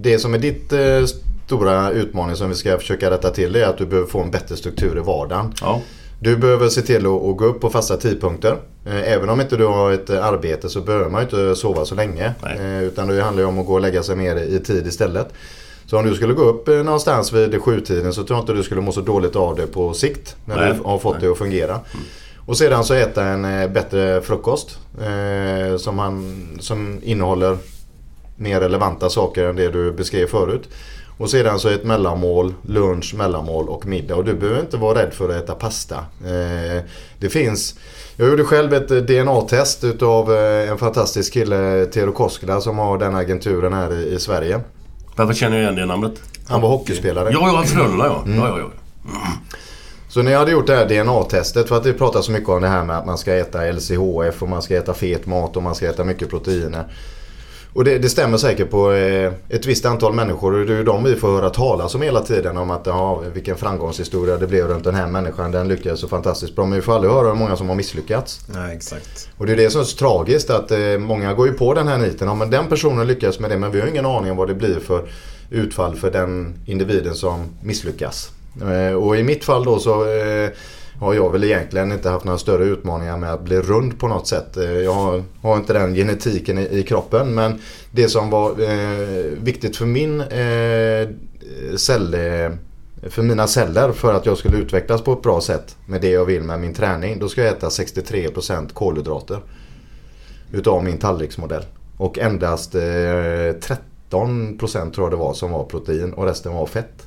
det som är ditt eh, stora utmaning som vi ska försöka rätta till det är att du behöver få en bättre struktur i vardagen. Ja. Du behöver se till att, gå upp på fasta tidpunkter. Även om inte du har ett arbete så behöver man inte sova så länge. Nej. Utan det handlar ju om att gå och lägga sig mer i tid istället. Så om du skulle gå upp eh, någonstans vid sjutiden så tror jag inte du skulle må så dåligt av det på sikt. När Nej. du har fått Nej. det att fungera. Och sedan så äta en eh, bättre frukost. Eh, som, han, som innehåller mer relevanta saker än det du beskrev förut. Och sedan så ett mellanmål, lunch, mellanmål och middag. Och du behöver inte vara rädd för att äta pasta. Eh, det finns... Jag gjorde själv ett eh, DNA-test utav en fantastisk kille, Tero Koskela, som har den agenturen här i, i Sverige. Varför känner jag igen det namnet? Han var hockeyspelare. Ja, ja, Frölunda ja. ja, ja, ja. Så när jag hade gjort det här DNA-testet, för att vi pratar så mycket om det här med att man ska äta LCHF och man ska äta fet mat och man ska äta mycket proteiner. Och det, det stämmer säkert på eh, ett visst antal människor och det är ju de vi får höra talas om hela tiden om att ja, vilken framgångshistoria det blev runt den här människan. Den lyckades så fantastiskt bra. Men vi får aldrig höra hur många som har misslyckats. Nej, exakt. Och det är det som är så tragiskt att eh, många går ju på den här niten. Ja, men den personen lyckas med det men vi har ingen aning om vad det blir för utfall för den individen som misslyckas. Eh, och i mitt fall då så har jag väl egentligen inte haft några större utmaningar med att bli rund på något sätt. Eh, jag har, har inte den genetiken i, i kroppen men det som var eh, viktigt för min eh, cell, eh, för mina celler för att jag skulle utvecklas på ett bra sätt med det jag vill med min träning. Då ska jag äta 63% kolhydrater. Utav min tallriksmodell. Och endast eh, 13% tror jag det var som var protein och resten var fett.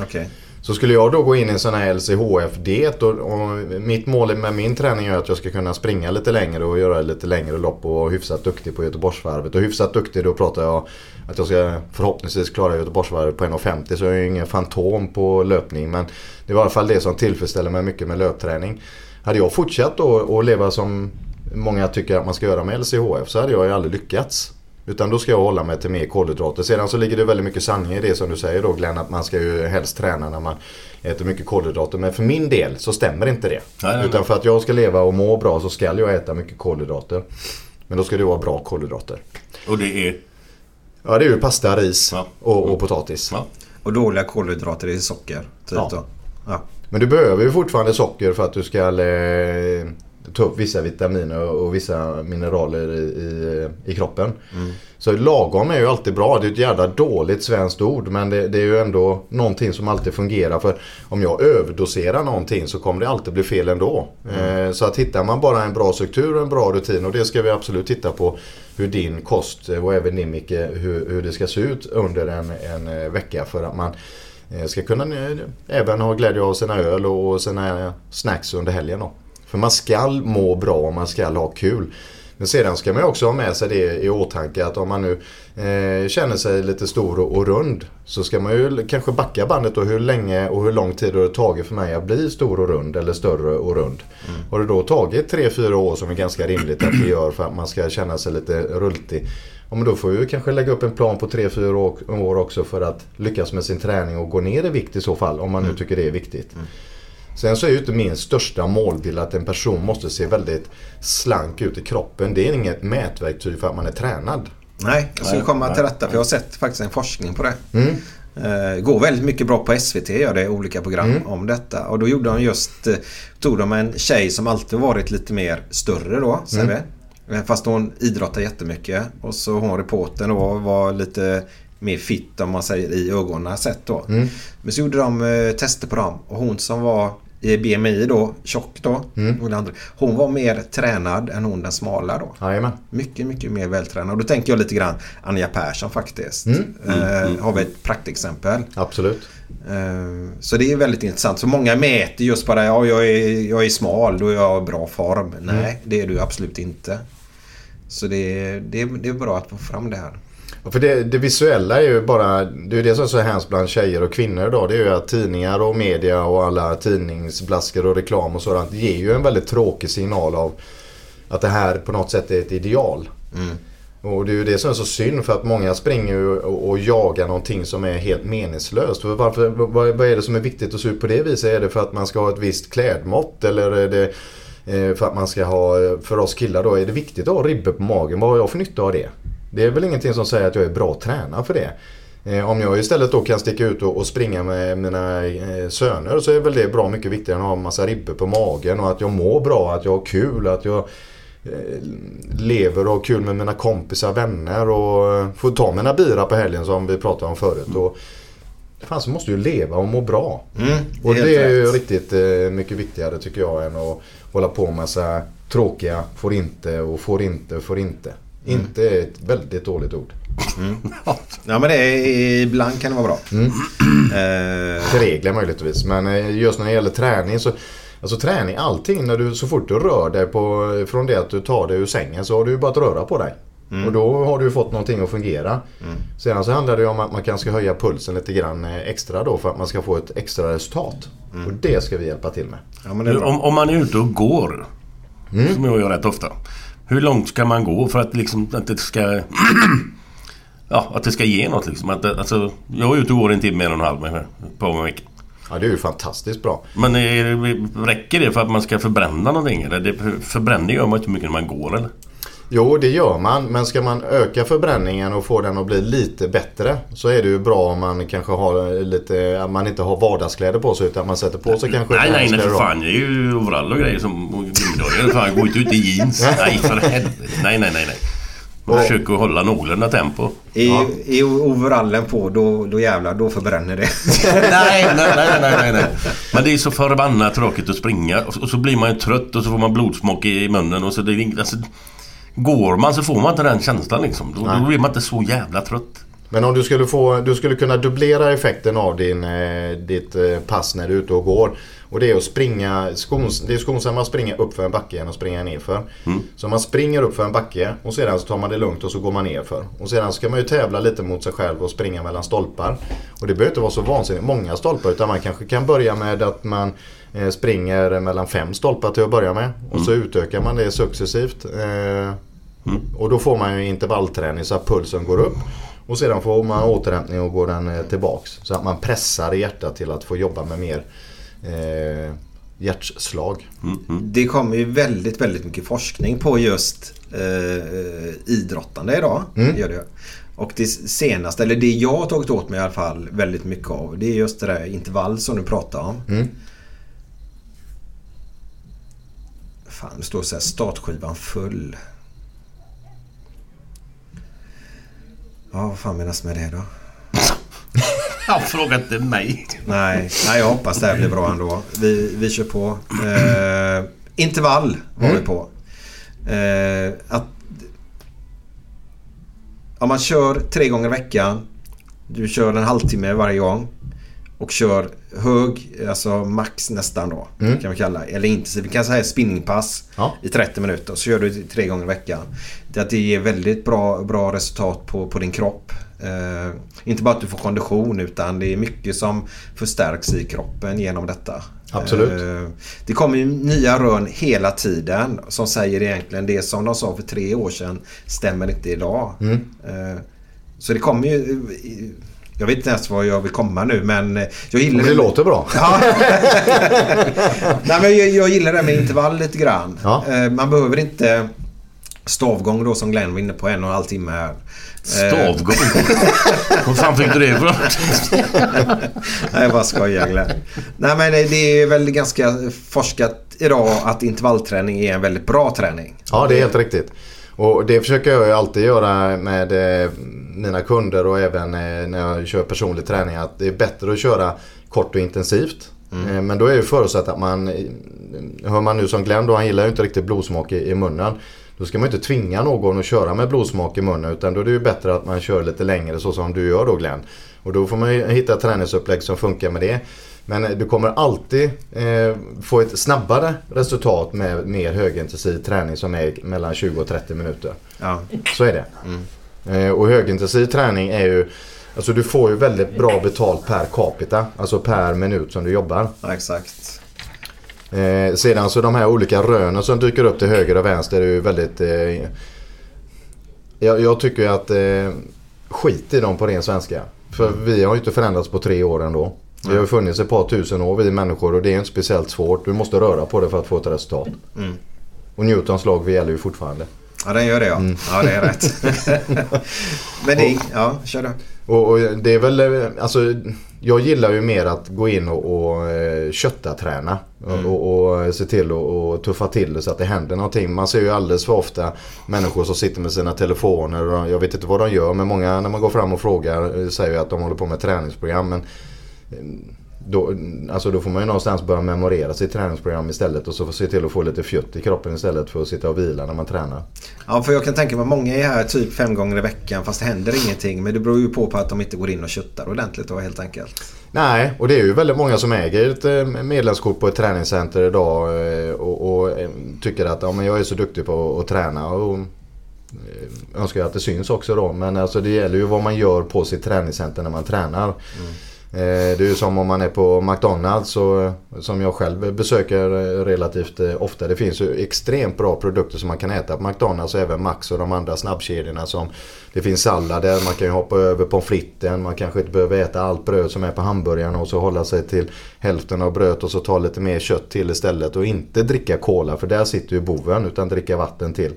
Okej. Så skulle jag då gå in i en sån här LCHF-diet och, och mitt mål med min träning är att jag ska kunna springa lite längre och göra lite längre lopp och vara hyfsat duktig på Göteborgsvarvet. Och hyfsat duktig då pratar jag att jag ska förhoppningsvis klara Göteborgsvarvet på 1.50 så jag är ju ingen fantom på löpning. Men det är i alla fall det som tillfredsställer mig mycket med löpträning. Hade jag fortsatt då att leva som många tycker att man ska göra med LCHF så hade jag ju aldrig lyckats. Utan då ska jag hålla mig till mer kolhydrater. Sedan så ligger det väldigt mycket sanning i det som du säger då Glenn. Att man ska ju helst träna när man äter mycket kolhydrater. Men för min del så stämmer inte det. Nej, nej, Utan för att jag ska leva och må bra så ska jag äta mycket kolhydrater. Men då ska det vara bra kolhydrater. Och det är... Ja det är ju pasta, ris Ja. och, och potatis. Ja. Och dåliga kolhydrater är socker. Typ Ja. då. Ja. Men du behöver ju fortfarande socker för att du ska eh, ta upp vissa vitaminer och vissa mineraler i, i, i kroppen. Så lagom är ju alltid bra. Det är ett jävla dåligt svenskt ord men det, det är ju ändå någonting som alltid fungerar. För om jag överdoserar någonting så kommer det alltid bli fel ändå. Eh, så att hittar man bara en bra struktur och en bra rutin och det ska vi absolut titta på hur din kost eh, och även din Micke, hur, hur det ska se ut under en, en eh, vecka för att man eh, ska kunna eh, även ha glädje av sina öl och sina snacks under helgen. Då. För man ska må bra och man ska ha kul. Men sedan ska man också ha med sig det i åtanke att om man nu eh, känner sig lite stor och, och rund så ska man ju kanske backa bandet då hur länge och hur lång tid har det tagit för mig att bli stor och rund eller större och rund. Har det då tagit 3-4 år som är ganska rimligt att det gör för att man ska känna sig lite rultig. Ja, men då får vi kanske lägga upp en plan på 3-4 år- också för att lyckas med sin träning och gå ner i vikt i så fall om man nu tycker det är viktigt. Sen så är ju inte min största målbild att en person måste se väldigt slank ut i kroppen. Det är inget mätverktyg för att man är tränad. Nej, jag skulle komma till rätta för jag har sett faktiskt en forskning på det. Mm. Eh, går väldigt mycket bra på SVT, gör det olika program Mm. om detta. Och då gjorde de just, eh, tog de en tjej som alltid varit lite mer större då. Mm. Eh, Fast hon idrottar jättemycket. Och så hon reportern då var lite mer fit om man säger i ögonen sett då. Mm. Men så gjorde de eh, tester på dem och hon som var i BMI då, tjock då, Mm. och det andra, hon var mer tränad än hon den smala då. Jajamän. Mycket, mycket mer vältränad. Och då tänker jag lite grann Anja Persson faktiskt. Mm. Eh, har vi ett praktexempel. Absolut. Eh, så det är väldigt intressant. Så många mäter just bara ja, jag, är, jag är smal, då är jag i bra form. Mm. Nej, det är du absolut inte. Så det, det, det är bra att få fram det här. För det, det visuella är ju bara, det är ju det som är så hemskt bland tjejer och kvinnor idag. Det är ju att tidningar och media och alla tidningsblaskor och reklam och sådant ger ju en väldigt tråkig signal av att det här på något sätt är ett ideal. Och det är ju det som är så synd för att många springer och, och jagar någonting som är helt meningslöst. För varför, vad, vad är det som är viktigt att se ut på det viset? Är det för att man ska ha ett visst klädmått eller är det eh, för att man ska ha, för oss killar då, är det viktigt att ha ribbor på magen? Vad har jag för nytta av det? Det är väl ingenting som säger att jag är bra tränad för det. Eh, Om jag istället då kan sticka ut och springa med mina eh, söner så är väl det bra mycket viktigare än att ha en massa ribbor på magen och att jag mår bra, att jag har kul, att jag eh, lever och har kul med mina kompisar, vänner och får ta mina bira på helgen som vi pratade om förut. Och, fan så måste ju leva och må bra. Mm, Och det är ju rätt. riktigt mycket viktigare tycker jag än att hålla på med massa tråkiga får inte och får inte, får inte. Mm. Inte är ett väldigt dåligt ord. Ja men det är, ibland kan det vara bra. Mm. Eh, Till regler möjligtvis. Men eh, just när det gäller träning så Alltså träning, allting när du, så fort du rör dig på, från det att du tar dig ur sängen så har du ju bara att röra på dig. Mm. Och då har du ju fått någonting att fungera. Sedan så handlar det ju om att man kanske ska höja pulsen lite grann eh, extra då för att man ska få ett extra resultat. Och det ska vi hjälpa till med. ja. Om, om man är ute och går, som jag gör rätt ofta. Hur långt ska man gå för att, liksom, att det ska... ja, att det ska ge något liksom. Att, alltså, jag är ute och går en timme, en och en halv med, på en vecka. Ja det är ju fantastiskt bra. Men är, räcker det för att man ska förbränna någonting? Eller det, förbränning gör man inte mycket när man går eller? Jo, det gör man. Men ska man öka förbränningen och få den att bli lite bättre så är det ju bra om man kanske har lite, att man inte har vardagskläder på sig utan man sätter på sig kanske Nej, nej, nej för fan. Det är ju overall och grejer som gummidojor. Fan, gå inte ut i jeans. Nej, för helvete. Nej, nej, nej, nej. Och försök att hålla någorlunda tempo. Är, är overallen på då, då jävlar, då förbränner det. nej, nej, nej, nej, nej. Men det är så förbannat tråkigt att springa. Och så- blir man ju trött och så får man blodsmak i i munnen. Och så det, är alltså, går man så får man inte den känslan liksom. Då, då blir man inte så jävla trött. Men om du skulle, få, du skulle kunna dubblera effekten av din, eh, ditt eh, pass när du är ute och går. Och det är att springa, skons, det är skonsammare att springa upp för en backe än att springa nerför. Så man springer upp för en backe och sedan så tar man det lugnt och så går man nerför. Och sedan ska man ju tävla lite mot sig själv och springa mellan stolpar. Och det behöver inte vara så vansinnigt många stolpar utan man kanske kan börja med att man springer mellan fem stolpar till att börja med. Och så utökar man det successivt. Eh, och då får man ju intervallträning så att pulsen går upp. Och sedan får man återhämtning och går den eh, tillbaks. Så att man pressar hjärtat till att få jobba med mer eh, hjärtslag. Det kommer ju väldigt, väldigt mycket forskning på just eh, idrottande idag. Gör det. Och det senaste, eller det jag har tagit åt mig i alla fall väldigt mycket av. Det är just det där intervall som du pratar om. Fan, det står så här startskivan full. Ja, vad fan menas med det då? Ja, fråga inte mig. Nej, nej, jag hoppas det här blir bra ändå. Vi, vi kör på. Eh, intervall var vi på. Eh, att, om man kör tre gånger i veckan. Du kör en halvtimme varje gång. Och kör hög, alltså max nästan då. Kan vi kalla Eller intensiv. Vi kan säga spinningpass Ja. i 30 minuter. Så kör du tre gånger i veckan. Det, att det ger väldigt bra, bra resultat på, på din kropp. Eh, inte bara att du får kondition utan det är mycket som förstärks i kroppen genom detta. Absolut. Eh, det kommer ju nya rön hela tiden som säger egentligen det som de sa för tre år sedan stämmer inte idag. Mm. Eh, så det kommer ju... Jag vet inte ens vad jag vill komma nu men jag gillar Men det låter bra. Ja. Nej, men jag, jag gillar det med intervall lite grann. Ja. Eh, Man behöver inte stavgång då som Glenn var inne på en och en halv timme här. Eh, Stavgång. Var fan fick du det ifrån? Nej, jag bara skojar Glenn. Nej, men det är väl ganska forskat idag att intervallträning är en väldigt bra träning. Ja, det är helt riktigt. Och det försöker jag ju alltid göra med eh, mina kunder och även eh, när jag kör personlig träning. Att det är bättre att köra kort och intensivt. Eh, Men då är ju förutsatt att man, hör man nu som Glenn då, han gillar ju inte riktigt blodsmak i, i munnen. Då ska man inte tvinga någon att köra med blodsmak i munnen utan då är det ju bättre att man kör lite längre så som du gör då Glenn. Och då får man ju hitta träningsupplägg som funkar med det. Men eh, du kommer alltid eh, få ett snabbare resultat med mer högintensiv träning som är mellan 20 och 30 minuter. Ja. Så är det. Eh, och högintensiv träning är ju Alltså du får ju väldigt bra betalt per capita. Alltså per minut som du jobbar. ja, exakt. Eh, sedan så de här olika rönen som dyker upp till höger och vänster är ju väldigt... Eh, jag, jag tycker att eh, skit i dem på ren svenska. För vi har ju inte förändrats på tre år ändå. Vi har funnits ett par tusen år vi människor och det är inte speciellt svårt. Du måste röra på det för att få ett resultat. Och Newtons lag gäller ju fortfarande. Ja, den gör det ja. Ja, det är rätt. men det... Ja, kör du. Och, och det är väl, eh, alltså jag gillar ju mer att gå in och, och eh, kötta träna och, och se till att tuffa till det så att det händer någonting. Man ser ju alldeles för ofta människor som sitter med sina telefoner och jag vet inte vad de gör men många när man går fram och frågar eh, säger ju att de håller på med träningsprogram. Men då, alltså då får man ju någonstans börja memorera sitt träningsprogram istället och så få se till att få lite fjutt i kroppen istället för att sitta och vila när man tränar. Ja, för jag kan tänka mig många är här typ fem gånger i veckan fast det händer ingenting. Men det beror ju på, på att de inte går in och köttar ordentligt då helt enkelt. Nej, och det är ju väldigt många som äger ett eh, medlemskort på ett träningscenter idag eh, och, och eh, tycker att ja, men jag är så duktig på att träna. Och, eh, önskar jag att det syns också då. Men alltså det gäller ju vad man gör på sitt träningscenter när man tränar. Eh, Eh, det är ju som om man är på McDonalds och, eh, som jag själv besöker eh, relativt ofta. Det finns ju extremt bra produkter som man kan äta på McDonalds och även Max och de andra snabbkedjorna. Som, det finns sallader, man kan ju hoppa över pommes fritesen. Man kanske inte behöver äta allt bröd som är på hamburgarna och så hålla sig till hälften av brödet och så ta lite mer kött till istället. Och inte dricka cola för där sitter ju boven utan dricka vatten till.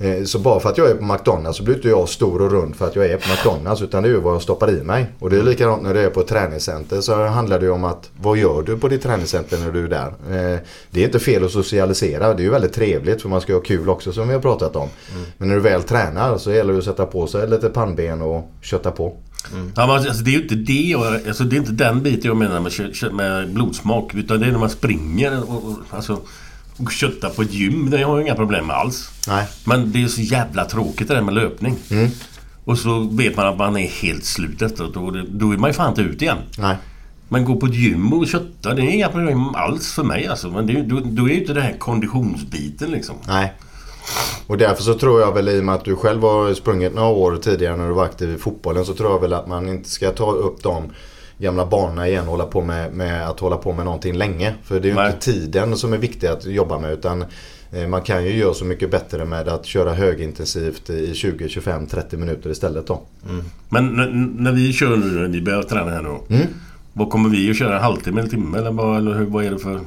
Eh, Så bara för att jag är på McDonalds så blir inte jag stor och rund för att jag är på McDonalds utan det är ju vad jag stoppar i mig. Och det är likadant när du är på ett träningscenter så handlar det ju om att vad gör du på ditt träningscenter när du är där? Eh, Det är inte fel att socialisera, det är ju väldigt trevligt för man ska ha kul också som vi har pratat om. Men när du väl tränar så gäller det att sätta på sig lite pannben och kötta på. Ja, men alltså, det är ju inte det jag, alltså, det är inte den biten jag menar med, med blodsmak. Utan det är när man springer och, och, alltså, och köttar på ett gym. Det har jag inga problem med alls. Nej. Men det är så jävla tråkigt det där med löpning. Och Och så vet man att man är helt slut efteråt. Och då är man ju fan inte ut igen. Nej. Men gå på ett gym och kötta, det är inga problem alls för mig alltså. Men det, är- då, då är ju inte det här konditionsbiten liksom. Nej. Och därför så tror jag väl i och med att du själv har sprungit några år tidigare när du var aktiv i fotbollen så tror jag väl att man inte ska ta upp de gamla banorna igen och hålla på med, med att hålla på med någonting länge. För det är ju Nej. inte tiden som är viktig att jobba med utan eh, man kan ju göra så mycket bättre med att köra högintensivt i 20, 25, 30 minuter istället då. Men n- när vi kör nu, vi börjar träna här nu. Mm. Vad kommer vi att köra? En halvtimme eller timme? Eller vad, eller hur, vad är det för...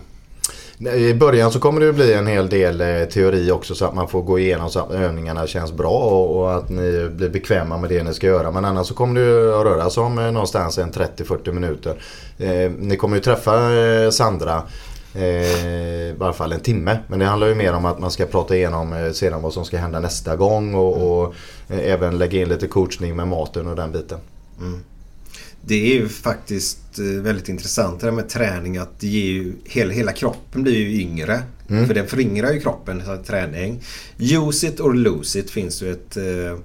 I början så kommer det bli en hel del eh, teori också så att man får gå igenom så att övningarna känns bra och, att ni blir bekväma med det ni ska göra. Men annars så kommer det att röra sig om eh, någonstans en 30-40 minuter. Eh, ni kommer ju träffa Sandra i varje fall en timme. Men det handlar ju mer om att man ska prata igenom sedan vad som ska hända nästa gång och, och även lägga in lite coachning med maten och den biten. Mm. Det är ju faktiskt eh, väldigt intressant det där med träning att det ger ju, hela, hela kroppen blir ju yngre. Mm. För den föryngrar ju kroppen, så träning. Use it or lose it finns ju ett eh,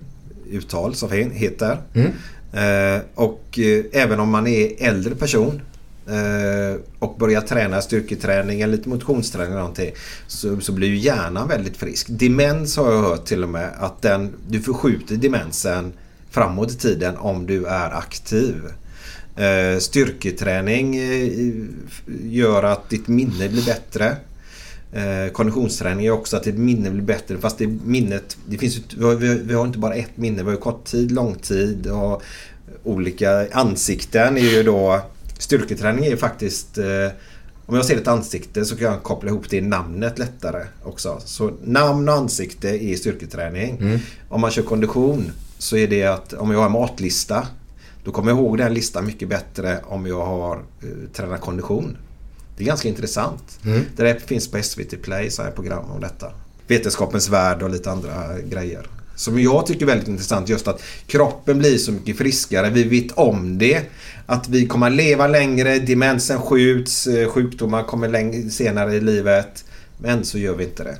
uttal som heter. Mm. Eh, och eh, även om man är äldre person och börjar träna styrketräning eller lite motionsträning eller någonting så, så blir ju hjärnan väldigt frisk. Demens har jag hört till och med att den, du förskjuter demensen framåt i tiden om du är aktiv. Eh, styrketräning eh, gör att ditt minne blir bättre. Eh, konditionsträning gör också att ditt minne blir bättre. Fast det minnet, det finns vi, har, inte bara ett minne. Vi har ju korttid, långtid och olika ansikten. är ju då Styrketräning är ju faktiskt om jag ser ett ansikte så kan jag koppla ihop det i namnet lättare också. Så namn och ansikte är styrketräning. Mm. Om man kör kondition så är det att om jag har en matlista då kommer jag ihåg den listan mycket bättre om jag har eh, tränat kondition. Det är ganska intressant. Mm. Det där finns på SVT Play så här program om detta. Vetenskapens värld och lite andra grejer. Som jag tycker är väldigt intressant just att kroppen blir så mycket friskare. Vi vet om det. Att vi kommer att leva längre, demensen skjuts, eh, sjukdomar kommer senare i livet. Men så gör vi inte det.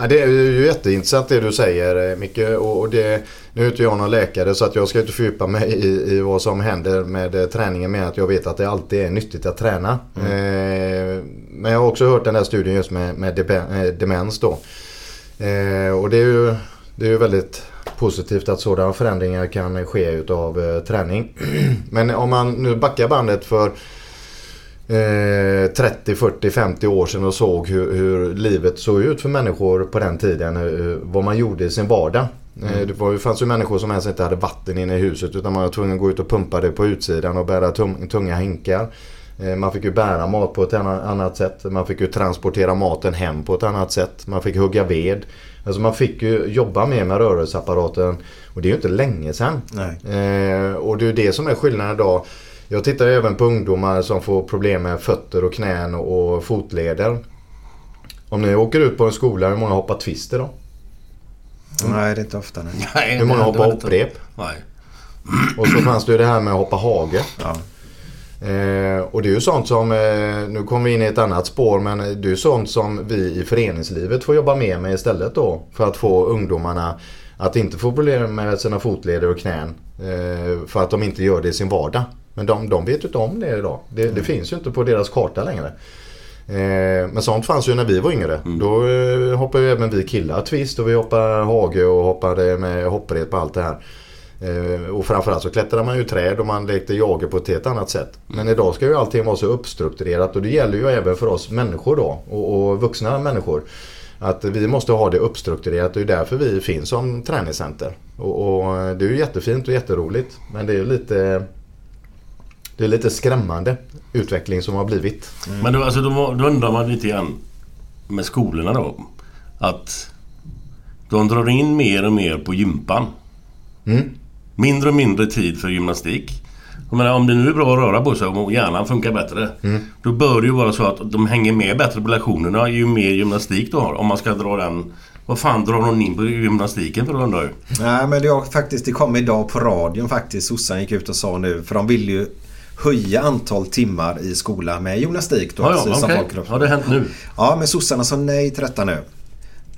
Ja, det är ju jätteintressant det du säger eh, Micke. Och det, nu är inte jag någon läkare så att jag ska inte fördjupa mig i, i vad som händer med eh, träningen med att jag vet att det alltid är nyttigt att träna. Eh, men jag har också hört den här studien just med, med eh, demens då. Eh, och det är, ju, det är ju väldigt positivt att sådana förändringar kan ske utav eh, träning. men om man nu backar bandet för eh, 30, 40, 50 år sedan och såg hur, hur livet såg ut för människor på den tiden. eh, vad man gjorde i sin vardag. Eh, Det var, det fanns ju människor som ens inte hade vatten inne i huset utan man var tvungen att gå ut och pumpa det på utsidan och bära tung, tunga hinkar. Eh, Man fick ju bära mat på ett anna- annat sätt. Man fick ju transportera maten hem på ett annat sätt. Man fick hugga ved. Alltså man fick ju jobba mer med rörelseapparaten. Och det är ju inte länge sedan. Eh, och det är ju det som är skillnaden idag. Jag tittar även på ungdomar som får problem med fötter och knän och, fotleder. Om ni åker ut på en skola, hur många hoppar twist idag? Nej, det är inte ofta. Nej. Nej, Hur många hoppar hopprep? Nej. Och så fanns det ju det här med att hoppa hage. Ja. Eh, och det är ju sånt som, eh, nu kommer vi in i ett annat spår, men det är ju sånt som vi i föreningslivet får jobba mer med istället då. För att få ungdomarna att inte få problem med sina fotleder och knän. Eh, för att de inte gör det i sin vardag. Men de, de vet ju inte om det idag. Det, det finns ju inte på deras karta längre. Eh, men sånt fanns ju när vi var yngre. Då eh, hoppade ju även vi killar twist och vi hoppade hage och hoppade med hopprep på allt det här. Och framförallt så klättrade man ju träd och man lekte jager på ett helt annat sätt. Men idag ska ju allting vara så uppstrukturerat och det gäller ju även för oss människor då och, och vuxna människor. Att vi måste ha det uppstrukturerat det är därför vi finns som träningscenter. Och, och det är ju jättefint och jätteroligt men det är ju lite det är lite skrämmande utveckling som har blivit. Men då, alltså, då, då undrar man lite grann med skolorna då. Att de drar in mer och mer på gympan. Mm. Mindre och mindre tid för gymnastik. Jag menar, om det nu är bra att röra på sig och hjärnan funkar bättre. Mm. Då bör det ju vara så att de hänger med bättre på lektionerna ju mer gymnastik du har. Om man ska dra den... Vad fan drar de in på gymnastiken för undrar jag? Nej men har faktiskt, det kom idag på radion faktiskt. Sossarna gick ut och sa nu för de vill ju höja antal timmar i skolan med gymnastik då. Ja, ja, som okej. folkropp. Har det hänt nu? Ja men sossarna sa nej till detta nu.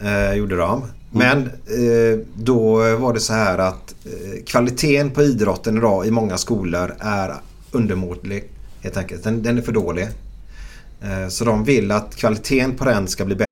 Eh, gjorde de. Men eh, då var det så här att eh, kvaliteten på idrotten idag i många skolor är undermålig. Helt enkelt. Den, den är för dålig. Eh, så de vill att kvaliteten på den ska bli bättre.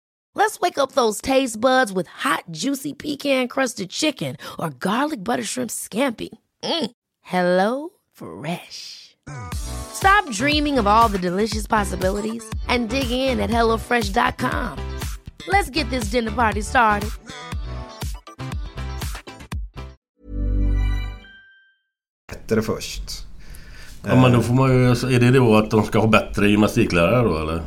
Let's wake up those taste buds with hot, juicy pecan-crusted chicken or garlic butter shrimp scampi. Mm. Hello Fresh. Stop dreaming of all the delicious possibilities and dig in at HelloFresh.com. Let's get this dinner party started. bättre först. Ja, men då får man ju... Är det då att de ska ha bättre gymnastiklärare då eller?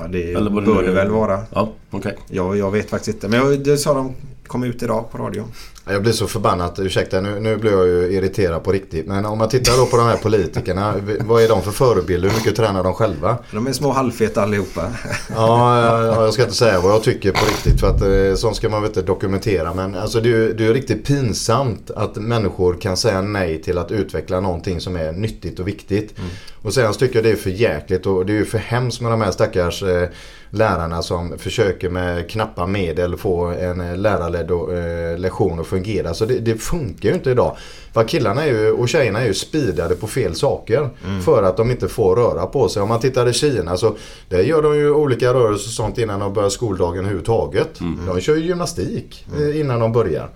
Ja, det Eller det bör det är. väl vara. Ja, okej. Ja, jag vet faktiskt inte. Men jag, det sa de kom ut idag på radio. Jag blir så förbannat, ursäkta nu, nu blir jag ju irriterad på riktigt. Men om man tittar då på de här politikerna, vad är de för förebilder? Hur mycket tränar de själva? De är små halvfeta allihopa. Ja, jag, jag ska inte säga vad jag tycker på riktigt för att eh, sånt ska man väl inte dokumentera. Men alltså det är ju det är riktigt pinsamt att människor kan säga nej till att utveckla någonting som är nyttigt och viktigt. Och sen tycker jag det är för jäkligt och det är ju för hemskt med de här stackars eh, lärarna som försöker med knappa medel få en eh, lärarledd eh, lektion att fungera. Så det, det funkar ju inte idag. För killarna är ju, och tjejerna är ju speedade på fel saker. För att de inte får röra på sig. Om man tittar i Kina så där gör de ju olika rörelser och sånt innan de börjar skoldagen överhuvudtaget. De kör ju gymnastik eh, innan de börjar.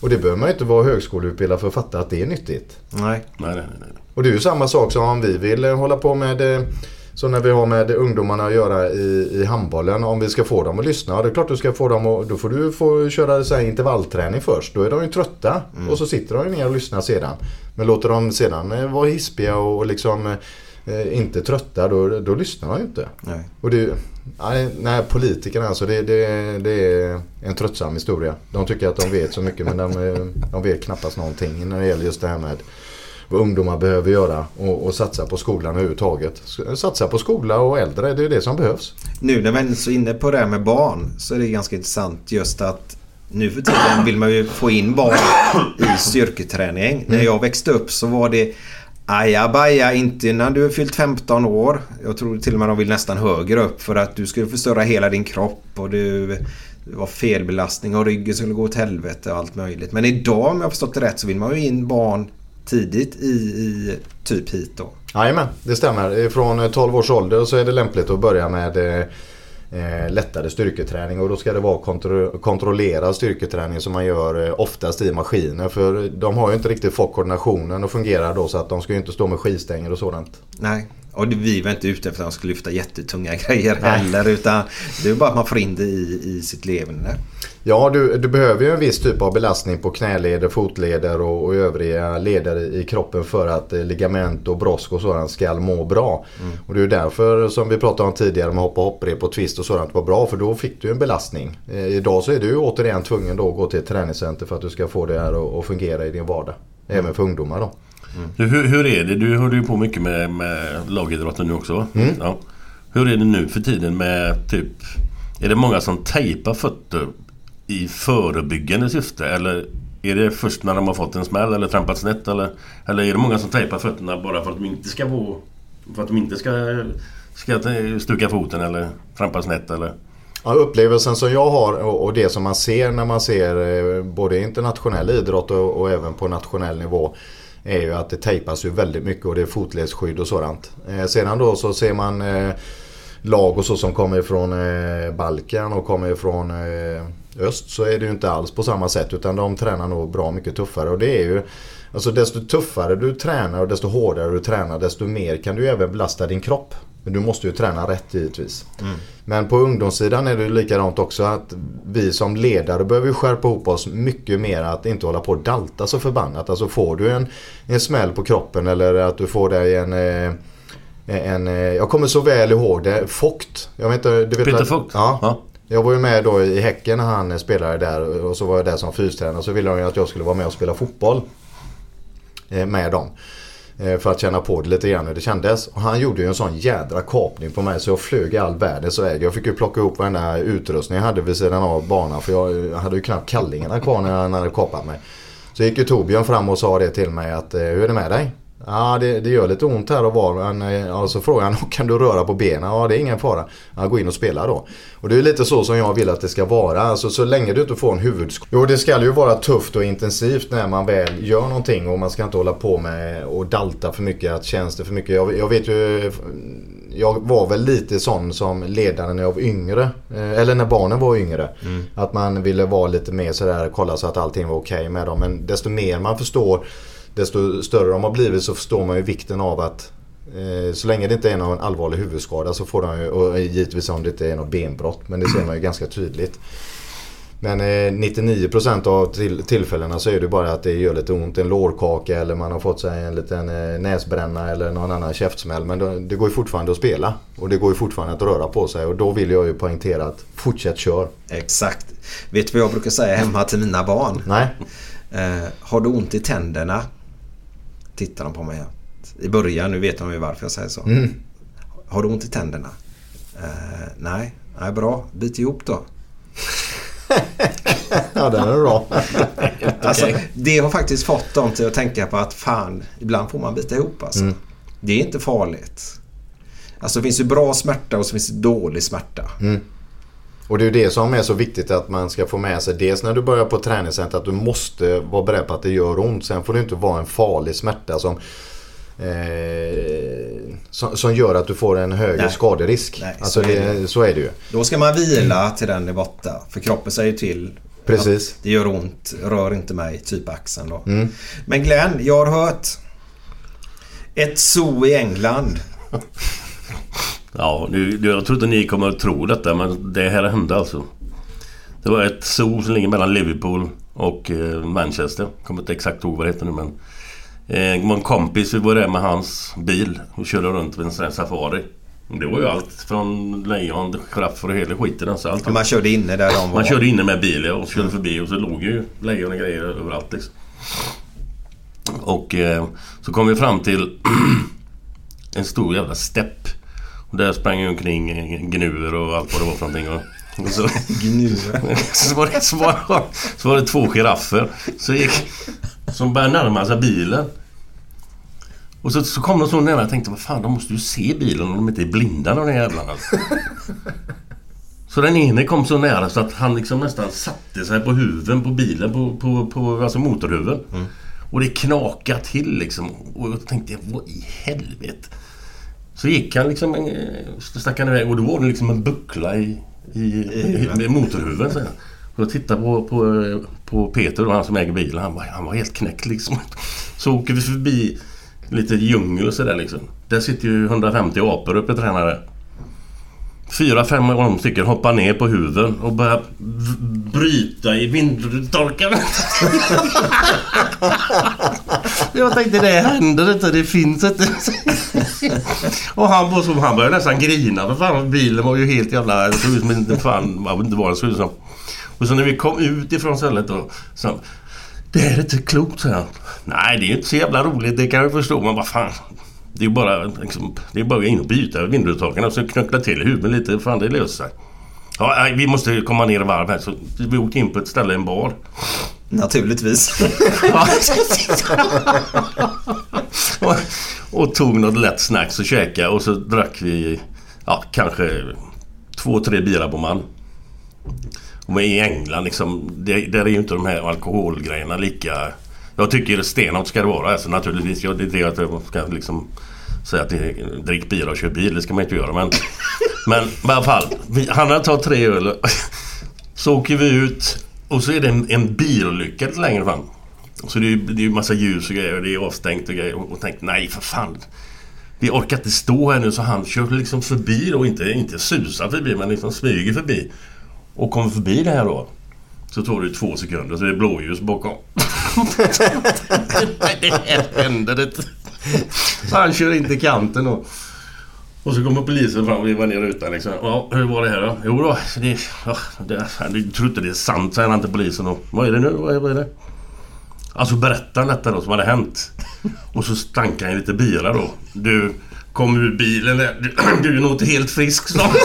Och det behöver man ju inte vara högskoleutbildad för att fatta att det är nyttigt. Nej. Nej, nej, nej. Och det är ju samma sak som om vi vill eh, hålla på med eh, så när vi har med ungdomarna att göra i, i handbollen. Om vi ska få dem att lyssna. Det är klart du ska få dem att, Då får du få köra så intervallträning först. Då är de ju trötta. Och så sitter de ju ner och lyssnar sedan. Men låter de sedan eh, vara hispiga och, liksom eh, inte trötta. Då, då lyssnar de ju inte. Nej. Och det, nej, nej, politikerna alltså det, det, det är en tröttsam historia. De tycker att de vet så mycket men de, eh, de vet knappast någonting när det gäller just det här med vad ungdomar behöver göra och, och satsa på skolan överhuvudtaget. Satsa på skola och äldre, det är det som behövs. Nu när vi är så inne på det här med barn så är det ganska intressant just att nu för tiden vill man ju få in barn i styrketräning. När jag växte upp så var det ajabaja inte innan du har fyllt 15 år. Jag tror till och med de vill nästan högre upp för att du skulle förstöra hela din kropp och du det var felbelastning och ryggen skulle gå åt helvete och allt möjligt. Men idag om jag har förstått det rätt så vill man ju in barn tidigt i, i typ hit då. Jajamän, det stämmer. Från 12 års ålder så är det lämpligt att börja med eh, lättare styrketräning och då ska det vara kontro- kontrollerad styrketräning som man gör eh, oftast i maskiner för de har ju inte riktigt fått koordinationen att fungera då så att de ska ju inte stå med skivstänger och sådant. Nej, och vi var inte ute efter att de skulle lyfta jättetunga grejer heller utan det är bara att man får in det i, i sitt levande. Ja, du, du behöver ju en viss typ av belastning på knäleder, fotleder och, och övriga leder i, kroppen för att eh, ligament och brosk och sådant ska må bra. Och det är därför som vi pratade om tidigare med hoppa hopprep och twist och sådant var bra för då fick du en belastning. Eh, idag så är du återigen tvungen då att gå till ett träningscenter för att du ska få det här att, fungera i din vardag. Även för ungdomar då. Du, hur, hur är det? Du håller ju på mycket med, med lagidrotten nu också va? Ja. Hur är det nu för tiden med typ... Är det många som tejpar fötter i förebyggande syfte? Eller är det först när de har fått en smäll eller trampat snett? Eller, eller är det många som tejpar fötterna bara för att de inte ska få... För att de inte ska, ska stuka foten eller trampa snett eller? Ja, upplevelsen som jag har och, det som man ser när man ser eh, både internationell idrott och, och även på nationell nivå är ju att det tejpas ju väldigt mycket och det är fotledsskydd och sådant. Eh, sedan då så ser man eh, lag och så som kommer ifrån eh, Balkan och kommer ifrån eh, öst så är det ju inte alls på samma sätt utan de tränar nog bra mycket tuffare och det är ju Alltså desto tuffare du tränar och desto hårdare du tränar desto mer kan du även belasta din kropp. Men du måste ju träna rätt givetvis. Mm. Men på ungdomssidan är det likadant också att vi som ledare behöver skärpa ihop oss mycket mer att inte hålla på och dalta så förbannat. Alltså får du en, en smäll på kroppen eller att du får dig en eh, en, eh, jag kommer så väl ihåg det. Fogt. Jag vet inte, du vet Peter? Ja. Ja. Jag var ju med då i Häcken när han spelade där och så var jag där som fystränare. Så ville de ju att jag skulle vara med och spela fotboll. Eh, med dem. Eh, för att känna på det lite grann hur det kändes. Och han gjorde ju en sån jädra kapning på mig så jag flög i all världens väg. Jag fick ju plocka ihop varenda utrustning jag hade vid sidan av banan. För jag hade ju knappt kallingarna kvar när han hade kapat mig. Så gick ju Torbjörn fram och sa det till mig att eh, hur är det med dig? Ja det, det gör lite ont här och var men eh, ja, så frågade han kan du röra på benen? Ja det är ingen fara. Ja, gå in och spela då. Och det är lite så som jag vill att det ska vara. Alltså så länge du inte får en huvudskada. Jo det ska ju vara tufft och intensivt när man väl gör någonting och man ska inte hålla på med och dalta för mycket. Att känns det för mycket. Jag, jag vet ju jag var väl lite sån som ledare när jag var yngre. eh, Eller när barnen var yngre. Att man ville vara lite mer sådär, kolla så att allting var okej med dem. Men desto mer man förstår, desto större de har blivit så förstår man ju vikten av att eh, så länge det inte är någon allvarlig huvudskada så får de ju, och givetvis om det inte är något benbrott. Men det ser man ju ganska tydligt. Men eh, 99% av till, tillfällena så är det bara att det gör lite ont. En lårkaka eller man har fått sig en liten eh, näsbränna eller någon annan käftsmäll. Men då, det går ju fortfarande att spela. Och det går ju fortfarande att röra på sig. Och då vill jag ju poängtera att fortsätt kör. Exakt. Vet du vad jag brukar säga hemma till mina barn? Nej. Eh, har du ont i tänderna? Tittar de på mig. I början, nu vet de ju varför jag säger så. Mm. Har du ont i tänderna? Eh, nej. Nej, bra. Bit ihop då. Ja den är bra. Alltså, det har faktiskt fått dem till att tänka på att fan, ibland får man bita ihop alltså. Mm. Det är inte farligt. Alltså det finns ju bra smärta och så finns det dålig smärta. Mm. Och det är ju det som är så viktigt att man ska få med sig. Dels när du börjar på träningscenter att du måste vara beredd på att det gör ont. Sen får det inte vara en farlig smärta som, eh, som, som gör att du får en högre Nej. skaderisk. Nej, alltså så är det, så är det ju. Då ska man vila till den är borta. För kroppen säger till. Precis. Det gör ont. Rör inte mig. Typ axeln då. Mm. Men Glenn, jag har hört. Ett zoo i England. Ja, nu, jag tror inte ni kommer att tro detta men det här hände alltså. Det var ett zoo som ligger mellan Liverpool och eh, Manchester. Jag kommer inte exakt ihåg vad det heter nu men... Eh, en kompis, vi var där med hans bil och körde runt vid en sån här safari. Det var ju allt från lejon, giraffer och hela skiten. Alltså allt. Man körde inne där de var. Man körde inne med bil ja, och körde förbi och så låg ju lejon och grejer överallt liksom. Och eh, så kom vi fram till en stor jävla stepp. Där sprang ju omkring eh, gnuer och allt vad det var för någonting. Och, så, Gnuer. så, var det, så, var, så var det två giraffer så gick, som började närma sig bilen. Och så, så kom de så nära jag tänkte vad fan de måste ju se bilen om de inte är blinda de där jävlarna. Så den ene kom så nära så att han liksom nästan satte sig på huven på bilen, på, på, på alltså motorhuven. Och det knakade till liksom. Och jag tänkte, vad i helvete? Så gick han liksom, eh, så stack han iväg och då var det liksom en buckla i, i, i, i motorhuven. Så. Och jag tittade på, på, på Peter, då, han som äger bilen. Han var, han var helt knäckt liksom. Så åker vi förbi lite djungel och sådär liksom. Där sitter ju 150 apor uppe tränare. Fyra, fem av de stycken hoppar ner på huven och börjar bryta i vindrutetorkaren. Jag tänkte det händer inte, det finns inte. Och han, han började nästan grina för fan bilen var ju helt jävla... Det såg ut som en... Fan, jag vet inte vad det såg ut som. Och så när vi kom ut ifrån stället då så Det här är inte klokt, sa han. Nej, det är ju inte så jävla roligt, det kan jag förstå, men vad fan. Det är bara, liksom, det är bara att gå in och byta vindrutetorkarna och så knuckla till huvudet lite. Fan, det löser sig. Ja, vi måste komma ner i varv här. Så vi åkte in på ett ställe, en bar. Naturligtvis. Och, och tog något lätt snacks och käkade och så drack vi ja, kanske två, tre bira på man. Och i England liksom, det, där är ju inte de här alkoholgrejerna lika... Jag tycker stenhårt ska det vara. Alltså, naturligtvis, jag, det är det att jag ska liksom säga att drick bil och kör bil. Det ska man inte göra. Men, men i alla fall. Vi, han har tagit tre öl. Så åker vi ut och så är det en, en bilolycka lite längre fram. Så det är ju det är ju massa ljus och grejer och det är avstängt och grejer. Och, och tänkte nej för fan. Vi orkar inte stå här nu så han kör liksom förbi och inte, inte susar förbi men liksom smyger förbi. Och kommer förbi det här då. Så tar det två sekunder så det är blåljus bakom. det händer inte. Så han kör in till kanten och... Och så kommer polisen fram och vevar ner rutan liksom. Ja, hur var det här då? Jo då, det... Ja, det jag tror inte det är sant, säger han till polisen. Och, vad är det nu? Vad är, vad är det? Alltså berätta detta då som hade hänt. Och så stankar han lite bira då. Du, kom ur bilen. Du, du är nog inte helt frisk snart.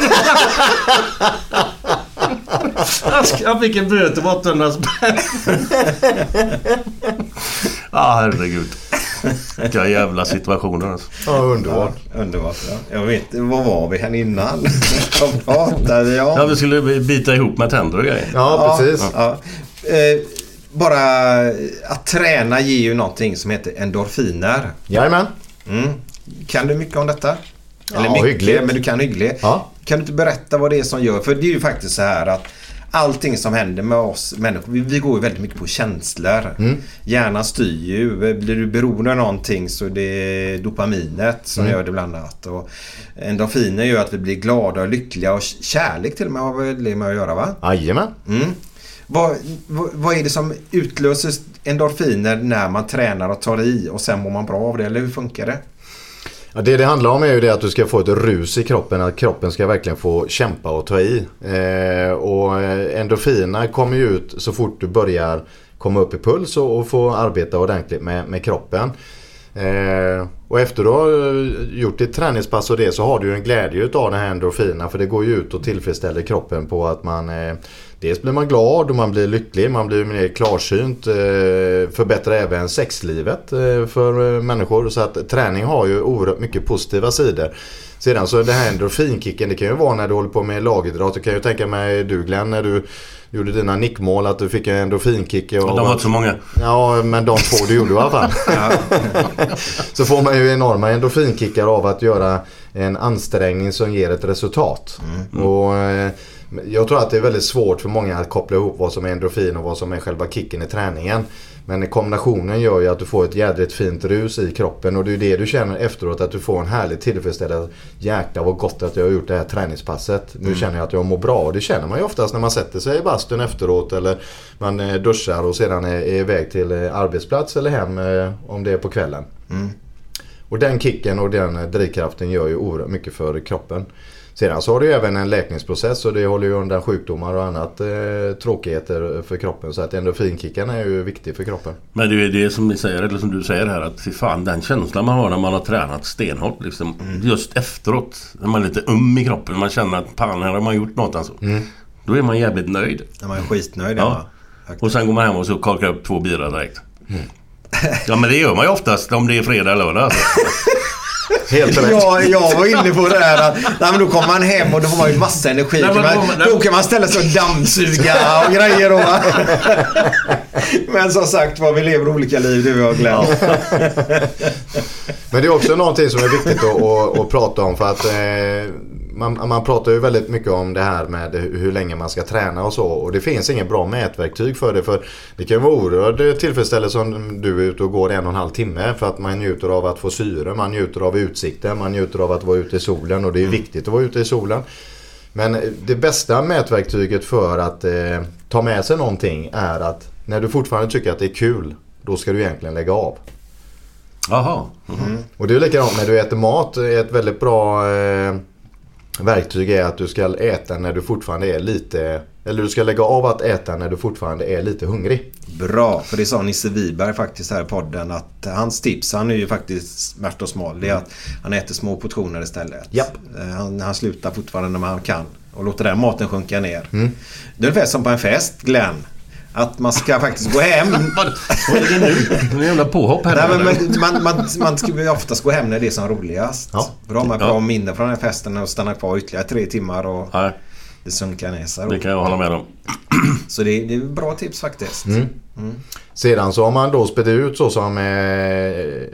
Han fick en böter på 800 spänn. Ja, herregud. Vilka jävla situationer alltså. Ja, underbart. Ja, underbart. Ja. Jag vet Vad var vi här innan? Vad pratade vi om? Ja, vi skulle bita ihop med tänder och grejer. Ja, precis. Ja. Eh, bara att träna ger ju någonting som heter endorfiner. Jajamän. Mm. Kan du mycket om detta? Eller Ja, mycket, hyggligt. men du kan hyggligt. Ja. Kan du inte berätta vad det är som gör? För det är ju faktiskt så här att allting som händer med oss människor, vi, vi går ju väldigt mycket på känslor. Mm. Hjärnan styr ju. Blir du beroende av någonting så det är dopaminet som Mm. gör det bland annat. Och endorfiner gör att vi blir glada och lyckliga och kärlek till och med har väl det med att göra va? Jajamän. Mm. Vad, vad, vad är det som utlöser endorfiner när man tränar och tar i och sen mår man bra av det? Eller hur funkar det? Ja, det det handlar om är ju det att du ska få ett rus i kroppen. Att kroppen ska verkligen få kämpa och ta i. Eh, och endorfinerna kommer ju ut så fort du börjar komma upp i puls och, och få arbeta ordentligt med, med kroppen. Eh, och efter du har eh, gjort ditt träningspass och det så har du ju en glädje utav den här endorfinerna. För det går ju ut och tillfredsställer kroppen på att man eh, Dels blir man glad och man blir lycklig, man blir mer klarsynt. Eh, förbättrar även sexlivet eh, för eh, människor. Så att träning har ju oerhört mycket positiva sidor. Sedan så det här endorfinkicken, det kan ju vara när du håller på med lagidrott. Du kan ju tänka mig du Glenn när du gjorde dina nickmål att du fick en endorfinkick. Och, De var inte så många. Ja, men de två du gjorde i alla fall. så får man ju enorma endorfinkickar av att göra en ansträngning som ger ett resultat. Och eh, jag tror att det är väldigt svårt för många att koppla ihop vad som är endorfin och vad som är själva kicken i träningen. Men kombinationen gör ju att du får ett jädrigt fint rus i kroppen och det är det du känner efteråt att du får en härlig tillfredsställelse. Jäklar vad gott att jag har gjort det här träningspasset. Nu känner jag att jag mår bra och det känner man ju oftast när man sätter sig i bastun efteråt eller man eh, duschar och sedan är iväg till eh, arbetsplats eller hem eh, om det är på kvällen. Och den kicken och den drivkraften gör ju oerhört mycket för kroppen. Sedan så har du även en läkningsprocess och det håller ju undan sjukdomar och annat eh, tråkigheter för kroppen. Så att endorfinkicken är ju viktig för kroppen. Men det är det som ni säger, eller som du säger här att fy fan den känslan man har när man har tränat stenhårt liksom. Just efteråt. När man är lite um i kroppen. Man känner att fan här har man gjort något alltså. Då är man jävligt nöjd. När man är skitnöjd. Ja. Ja. Och sen går man hem och så korkar upp två bira direkt. Ja men det gör man ju oftast om det är fredag eller lördag. Alltså. Helt rätt. Ja, jag var inne på det där att nej, men då kommer man hem och då har man ju massa energi. Nej, men man, då kan man ställa sig och dammsuga och grejer. va? Men som sagt var, vi lever olika liv du och jag Glenn. Men det är också någonting som är viktigt att, att, att prata om för att eh, man, man pratar ju väldigt mycket om det här med hur länge man ska träna och så. Och det finns inget bra mätverktyg för det. För det kan vara oerhörd tillfredsställelse om du är ute och går en och en halv timme. För att man njuter av att få syre, man njuter av utsikten, man njuter av att vara ute i solen. Och det är viktigt att vara ute i solen. Men det bästa mätverktyget för att eh, ta med sig någonting är att när du fortfarande tycker att det är kul, då ska du egentligen lägga av. Jaha. Och det är likadant när du äter mat. Ett väldigt bra eh, verktyg är att du ska äta när du fortfarande är lite... Eller du ska lägga av att äta när du fortfarande är lite hungrig. Bra, för det sa Nisse Wiberg faktiskt här i podden att hans tips, han är ju faktiskt smärt och smal, det är att han äter små portioner istället. Japp. Eh, Han, han slutar fortfarande när man kan och låter den maten sjunka ner. Mm. Det är ungefär som på en fest, Glenn. Att man ska faktiskt gå hem. Vad, är det nu? En jävla påhopp här. Nej, men, man, man, man ska ju oftast gå hem när det är som roligast. Ja. För då har man Ja. bra minne från den här festen och stanna kvar ytterligare tre timmar. Och, Nej. Det sunkar ner sig. Det kan jag hålla med om. Så det, det är bra tips faktiskt. Mm. Sedan så har man då spätt ut så som, eh,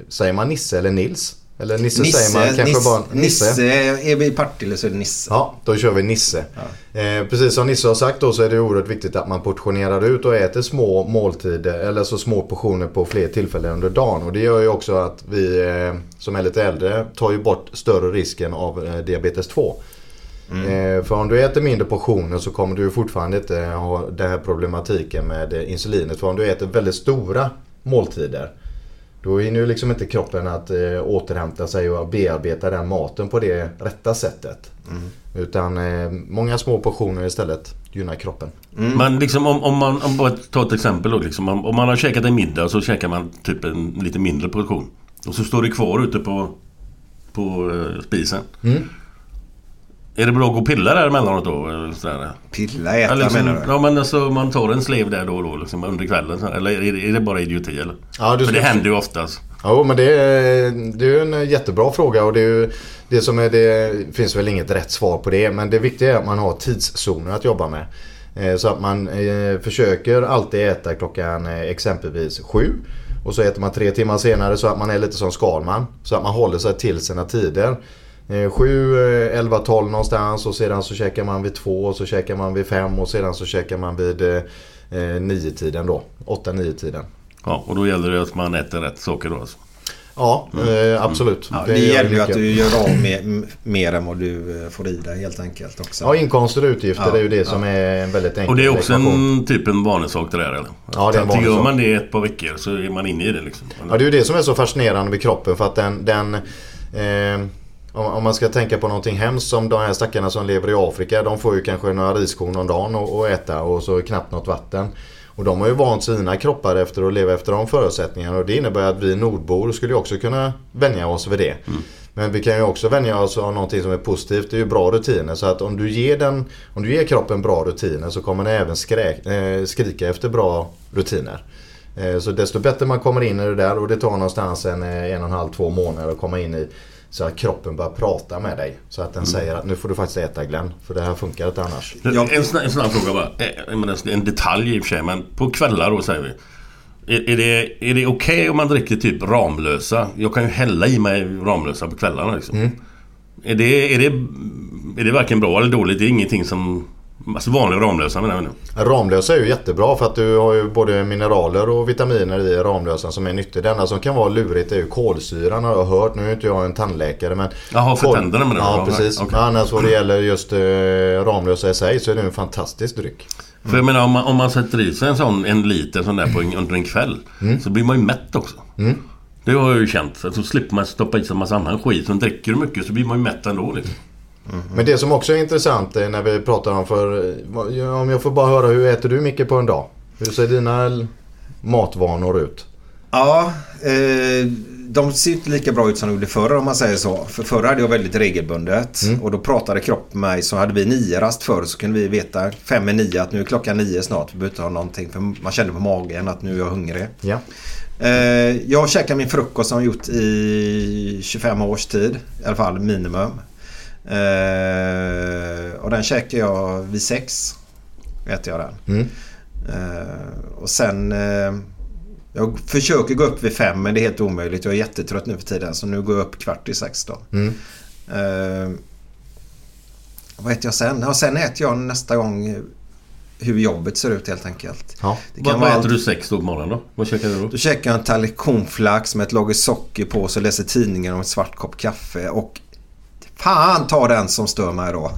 säger man Nisse eller Nils? Eller Nisse, säger man kanske Nisse, bara Nisse. Är vi i Partille så är det Nisse. Ja, då kör vi Nisse. Eh, precis som Nisse har sagt då så är det oerhört viktigt att man portionerar ut och äter små måltider eller så små portioner på fler tillfällen under dagen. Och det gör ju också att vi eh, som är lite äldre tar ju bort större risken av eh, diabetes 2. Eh, för om du äter mindre portioner så kommer du fortfarande inte ha den här problematiken med eh, insulinet. För om du äter väldigt stora måltider då hinner ju liksom inte kroppen att eh, återhämta sig och bearbeta den maten på det rätta sättet. Utan eh, många små portioner istället gynnar kroppen. Men liksom om, om man, om bara ta ett exempel då liksom. Om, om man har käkat en middag och så käkar man typ en lite mindre portion. Och så står det kvar ute på, på eh, spisen. Mm. Är det bra att gå och pilla där emellanåt då? eller sådär? Pilla äta Ja, liksom, menar du? ja men alltså man tar en slev där då och då liksom, under kvällen. Eller är det, är det bara idioti eller? Ja, du För det händer ju oftast. Jo men det är, det är en jättebra fråga och det är ju det som är det finns väl inget rätt svar på det men det viktiga är att man har tidszoner att jobba med. Eh, Så att man eh, försöker alltid äta klockan eh, exempelvis sju och så äter man tre timmar senare så att man är lite som Skalman. Så att man håller sig till sina tider. Eh, 7, eh, 11, 12 någonstans och sedan så käkar man vid 2 och så käkar man vid 5 och sedan så käkar man vid eh, 9 tiden då. 8-9 tiden. Ja, och då gäller det att man äter rätt saker då alltså. Ja, eh, absolut. Ja, det, gör gäller ju att du gör av med mer än vad du eh, får i dig helt enkelt också. Ja, inkomster och utgifter Ja, är ju det ja. som är en väldigt enkel Och det är också en typ en vanesak det där eller? Ja, det är en Att Gör vanesak. man det ett par veckor så är man inne i det liksom. Ja, det är ju det som är så fascinerande med kroppen för att den... den eh, om, om man ska tänka på någonting hemskt som de här stackarna som lever i Afrika. De får ju kanske några riskorn om dagen att att äta och så knappt något vatten. Och de har ju vant sina kroppar efter att leva efter de förutsättningarna och det innebär att vi nordbor skulle också kunna vänja oss vid det. Men vi kan ju också vänja oss av någonting som är positivt. Det är ju bra rutiner. Så att om du ger, den, om du ger kroppen bra rutiner så kommer den även skräk, eh, skrika efter bra rutiner. Eh, Så desto bättre man kommer in i det där och det tar någonstans en, eh, en och en halv, två månader att komma in i så att kroppen börjar prata med dig. Så att den säger att nu får du faktiskt äta Glenn. För det här funkar inte annars. En, snabb, en snabb fråga bara. Eh, En detalj i och för sig, men på kvällar då säger vi. Är, är det, är det okej om man dricker typ Ramlösa? Jag kan ju hälla i mig Ramlösa på kvällarna liksom. Mm. Är, det, är, det, är det varken bra eller dåligt? Det är ingenting som... Alltså vanlig Ramlösa menar jag nu. Ramlösa är ju jättebra för att du har ju både mineraler och vitaminer i Ramlösa som är nyttigt. Det enda som kan vara lurigt är ju kolsyran har jag hört. Nu är inte jag en tandläkare men... Jaha, för tänderna menar du? Ja precis. Men annars vad det gäller just eh, Ramlösa i sig så är det en fantastisk dryck. För jag menar om man, om man sätter i sig en sån en liter sån där på en, under en kväll. Så blir man ju mätt också. Mm. Det har jag ju känt. Så slipper man stoppa i sig en massa annan skit. Så dricker du mycket så blir man ju mätt ändå liksom. Men det som också är intressant är när vi pratar om för... Om jag får bara höra, hur äter du mycket på en dag? Hur ser dina matvanor ut? Ja, eh, de ser inte lika bra ut som de gjorde förr om man säger så. För förr hade jag väldigt regelbundet och då pratade kroppen med mig. Så hade vi nio rast förr så kunde vi veta fem i nio att nu är klockan nio snart. Vi behöver inte ha någonting för man kände på magen att nu är jag hungrig. Ja. Eh, jag käkar min frukost som jag gjort i 25 års tid. I alla fall minimum. Eh, och den käkar jag vid sex. Äter jag den. Mm. Eh, och sen... Eh, jag försöker gå upp vid fem men det är helt omöjligt. Jag är jättetrött nu för tiden så nu går jag upp kvart i sex då. Mm. Eh, vad äter jag sen? Ja, sen äter jag nästa gång hur jobbet ser ut helt enkelt. Ja. Det kan Vad, vara äter du sex då på morgonen då? Vad käkar du då? då käkar jag en tallrik cornflakes med ett lager socker på så läser tidningen om ett svart kopp kaffe och Fan ta den som stör mig då.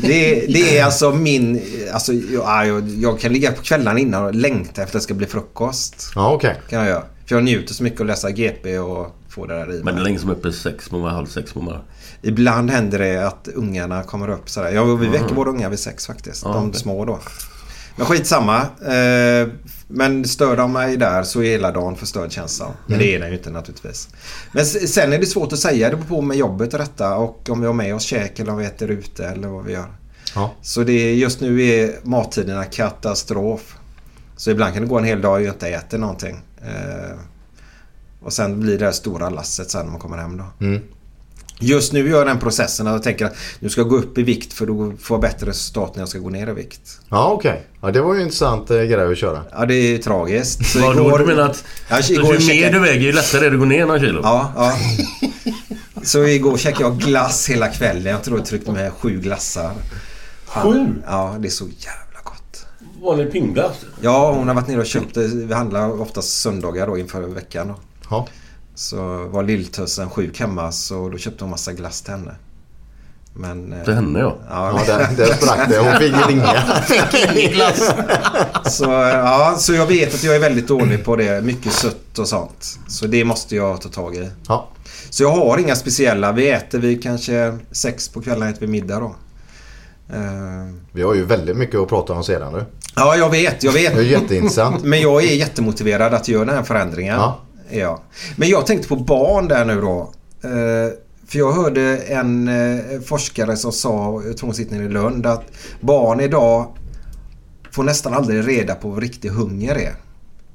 det, det är alltså min... Alltså, jag, jag, jag kan ligga på kvällarna innan och längta efter att det ska bli frukost. Ja, okej. Kan jag göra. För jag njuter så mycket att läsa GP och få det där i Men det är mig. länge som är uppe sex på morgonen, halv sex på morgonen. Ibland händer det att ungarna kommer upp sådär. Ja, vi väcker våra ungar vid sex faktiskt. Ja, de okej. små då. Men skitsamma. Eh, men stör de mig där så är hela dagen förstörd känns som. Men det är den ju inte naturligtvis. Men sen är det svårt att säga. Det beror på med jobbet och detta. Och om vi har med oss käk eller om vi äter ute eller vad vi gör. Ja. Så det är, just nu är mattiderna katastrof. Så ibland kan det gå en hel dag och jag inte äter någonting. Eh, och sen blir det här stora lasset sen när man kommer hem då. Mm. Just nu gör jag den processen att jag tänker att nu ska jag gå upp i vikt för då får jag bättre resultat när jag ska gå ner i vikt. Ja okej. Ja, det var ju en intressant eh, grej att köra. Ja det är ju tragiskt. Så Vadå, igår- du menar att Ja, ju igår mer checkade- du väger ju lättare är det att gå ner några kilo? Ja, ja. Så igår käkade jag glass hela kvällen. Jag tror jag tryckte med sju glassar. Fan. Sju? Ja, det är så jävla gott. Vanlig pingglass? Ja, hon har varit nere och köpt det. Vi handlar oftast söndagar då inför veckan. Ja. Så var lilltösen sjuk hemma så då köpte hon massa glass till henne. Men... eh, Till henne ja. Ja, där, där sprack det. Hon fick ringa. Så, ja, så jag vet att jag är väldigt dålig på det. Mycket sött och sånt. Så det måste jag ta tag i. Ja. Så jag har inga speciella. Vi äter vi kanske sex på kvällen äter vi middag då. Eh, Vi har ju väldigt mycket att prata om sedan nu. Ja, jag vet. Jag vet. Det är jätteintressant. Men jag är jättemotiverad att göra den här förändringen. Ja. Jag. Men jag tänkte på barn där nu då. Eh, För jag hörde en eh, forskare som sa, jag tror hon sitter i Lund, att barn idag får nästan aldrig reda på vad riktig hunger är.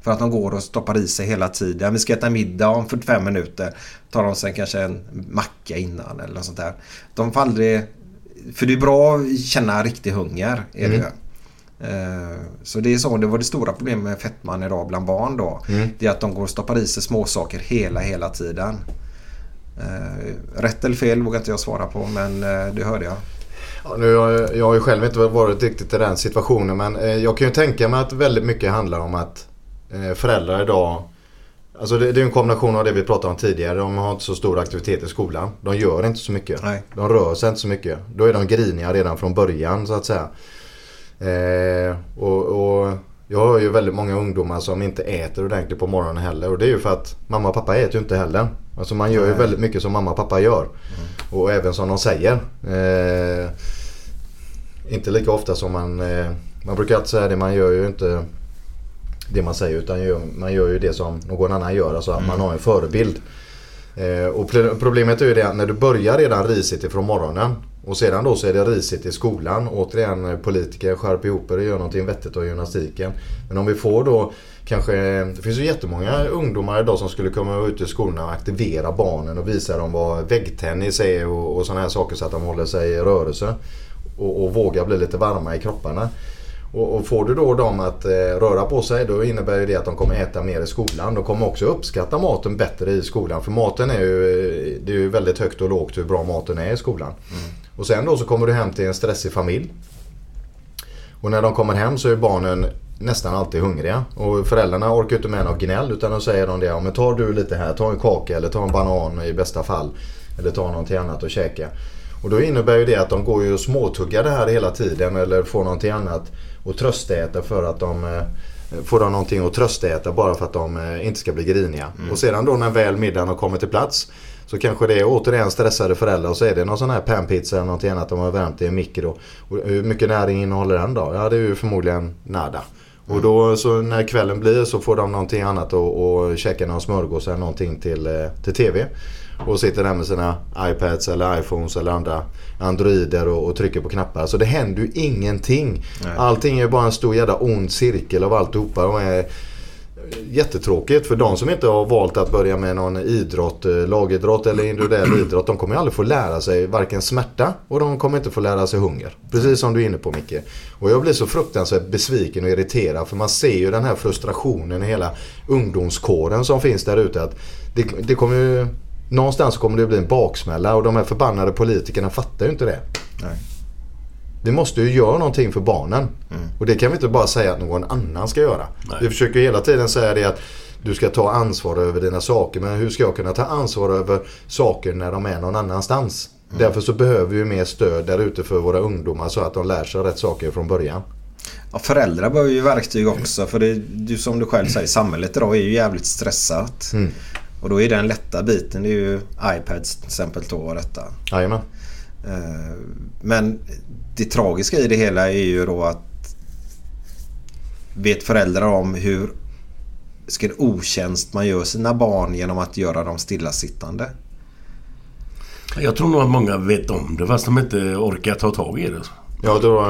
För att de går och stoppar i sig hela tiden. Vi ska äta middag om 45 minuter. Tar de sig kanske en macka innan eller något sånt där. De får aldrig... För det är bra att känna riktig hunger. Är det Mm. ju. Eh, Så det är så, det var det stora problemet med fettman idag bland barn då. Mm. Det är att de går och stoppar i sig småsaker hela, hela tiden. Eh, Rätt eller fel vågar inte jag svara på men eh, det hörde jag. Ja, nu jag, jag har ju själv inte varit riktigt i den situationen men jag kan ju tänka mig att väldigt mycket handlar om att föräldrar idag Alltså det, det är en kombination av det vi pratade om tidigare. De har inte så stor aktivitet i skolan. De gör inte så mycket. Nej. De rör sig inte så mycket. Då är de griniga redan från början så att säga. Eh, och, och jag har ju väldigt många ungdomar som inte äter ordentligt på morgonen heller. Och det är ju för att mamma och pappa äter ju inte heller. Alltså man gör ju väldigt mycket som mamma och pappa gör. Och även som de säger. Eh, inte lika ofta som man... Eh, man brukar alltid säga det, man gör ju inte det man säger utan man gör ju det som någon annan gör. Alltså att man har en förebild. Eh, och pro- problemet är ju det att när du börjar redan risigt ifrån morgonen och sedan då så är det risigt i skolan. Återigen politiker skärp ihop er och gör någonting vettigt av gymnastiken. Men om vi får då kanske, det finns ju jättemånga ungdomar idag som skulle komma ut i skolorna och aktivera barnen och visa dem vad väggtennis är och, och sådana här saker så att de håller sig i rörelse. Och, och vågar bli lite varma i kropparna. Och, och får du då dem att eh, röra på sig då innebär ju det att de kommer äta mer i skolan. De kommer också uppskatta maten bättre i skolan. För maten är ju, eh, det är ju väldigt högt och lågt hur bra maten är i skolan. Och sen då så kommer du hem till en stressig familj. Och när de kommer hem så är barnen nästan alltid hungriga. Och föräldrarna orkar inte med något gnäll utan då säger de det. Ja, men tar du lite här, ta en kaka eller ta en banan i bästa fall. Eller ta någonting annat att käka. Och då innebär ju det att de går ju och småtuggar det här hela tiden eller får någonting annat och tröstäta för att de eh, får de någonting att tröstäta bara för att de eh, inte ska bli griniga. Och sedan då när väl middagen har kommit till plats så kanske det är återigen stressade föräldrar och så är det någon sån här panpizza eller någonting annat de har värmt i en mikro. Och hur mycket näring innehåller den då? Ja det är ju förmodligen nada. Och då så när kvällen blir så får de någonting annat och, och käka någon smörgås eller någonting till, eh, till TV. Och sitter där med sina iPads eller iPhones eller andra Androider och, och trycker på knappar. Så det händer ju ingenting. Allting är bara en stor jävla ond cirkel av alltihopa. De är jättetråkigt för de som inte har valt att börja med någon idrott, eh, lagidrott eller individuell idrott. De kommer ju aldrig få lära sig varken smärta och de kommer inte få lära sig hunger. Precis som du är inne på Micke. Och jag blir så fruktansvärt besviken och irriterad för man ser ju den här frustrationen i hela ungdomskåren som finns där ute. Att det, det kommer ju, någonstans kommer det bli en baksmälla och de här förbannade politikerna fattar ju inte det. Nej. Vi måste ju göra någonting för barnen. Och det kan vi inte bara säga att någon annan ska göra. Vi försöker hela tiden säga det att du ska ta ansvar över dina saker. Men hur ska jag kunna ta ansvar över saker när de är någon annanstans? Därför så behöver vi mer stöd där ute för våra ungdomar så att de lär sig rätt saker från början. Ja, föräldrar behöver ju verktyg också för det, du, som du själv säger, samhället idag är ju jävligt stressat. Mm. Och då är den lätta biten, det är ju iPads till exempel då och detta. Jajamän. Eh, Men det tragiska i det hela är ju då att vet föräldrar om hur ska det otjänst man gör sina barn genom att göra dem stillasittande. Jag tror nog att många vet om det fast de inte orkar ta tag i det. Ja, då,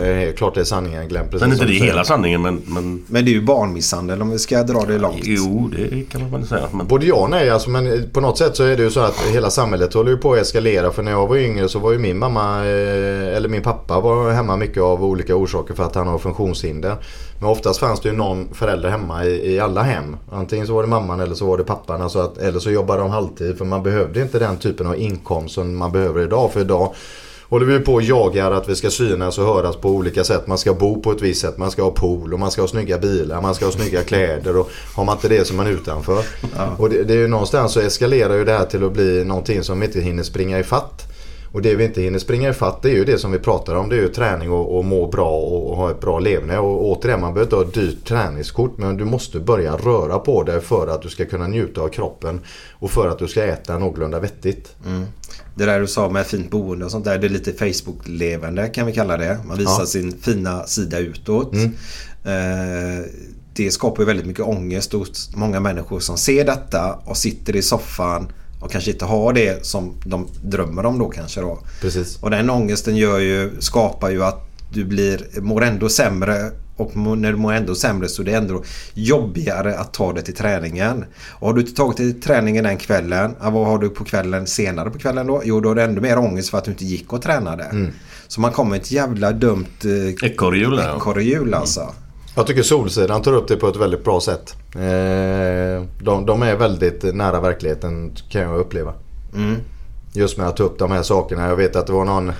det är helt klart det är sanningen Glenn. Precis är inte det säger. hela sanningen men... men Men det är ju barnmisshandel om vi ska dra det långt. jo, det kan man väl säga. Men, Både ja och nej alltså, men på något sätt så är det ju så att hela samhället håller ju på att eskalera. För när jag var yngre så var ju min mamma, eh, eller min pappa var hemma mycket av olika orsaker för att han har funktionshinder. Men oftast fanns det ju någon förälder hemma i, i alla hem. Antingen så var det mamman eller så var det pappan. Alltså att, eller så jobbade de halvtid för man behövde inte den typen av inkomst som man behöver idag. För idag håller vi på och jagar att vi ska synas och höras på olika sätt. Man ska bo på ett visst sätt, man ska ha pool och man ska ha snygga bilar, man ska ha snygga kläder och har man inte det så är man utanför. Och det, det är ju någonstans så eskalerar ju det här till att bli någonting som inte hinner springa i fatt. Och det vi inte hinner springa i fatt det är ju det som vi pratar om. Det är ju träning och, och må bra och, och ha ett bra leverne. Och återigen, man behöver inte ha ett dyrt träningskort men du måste börja röra på dig för att du ska kunna njuta av kroppen och för att du ska äta någorlunda vettigt. Det där du sa med fint boende och sånt där. Det är lite Facebook-levande kan vi kalla det. Man visar Ja. sin fina sida utåt. Mm. Eh, det skapar ju väldigt mycket ångest hos många människor som ser detta och sitter i soffan och kanske inte har det som de drömmer om då kanske då. Precis. Och den ångesten gör ju, skapar ju att du blir, mår ändå sämre och när du mår ändå sämre så är det ändå jobbigare att ta det till träningen. Och har du inte tagit det till träningen den kvällen, vad har du på kvällen senare på kvällen då? Jo, då har du ännu mer ångest för att du inte gick och tränade. Så man kommer ett jävla dumt eh, Ekorrhjul ekorrhjul alltså. Jag tycker Solsidan tar upp det på ett väldigt bra sätt. Eh, de, de är väldigt nära verkligheten kan jag uppleva. Just med att ta upp de här sakerna. Jag vet att det var någon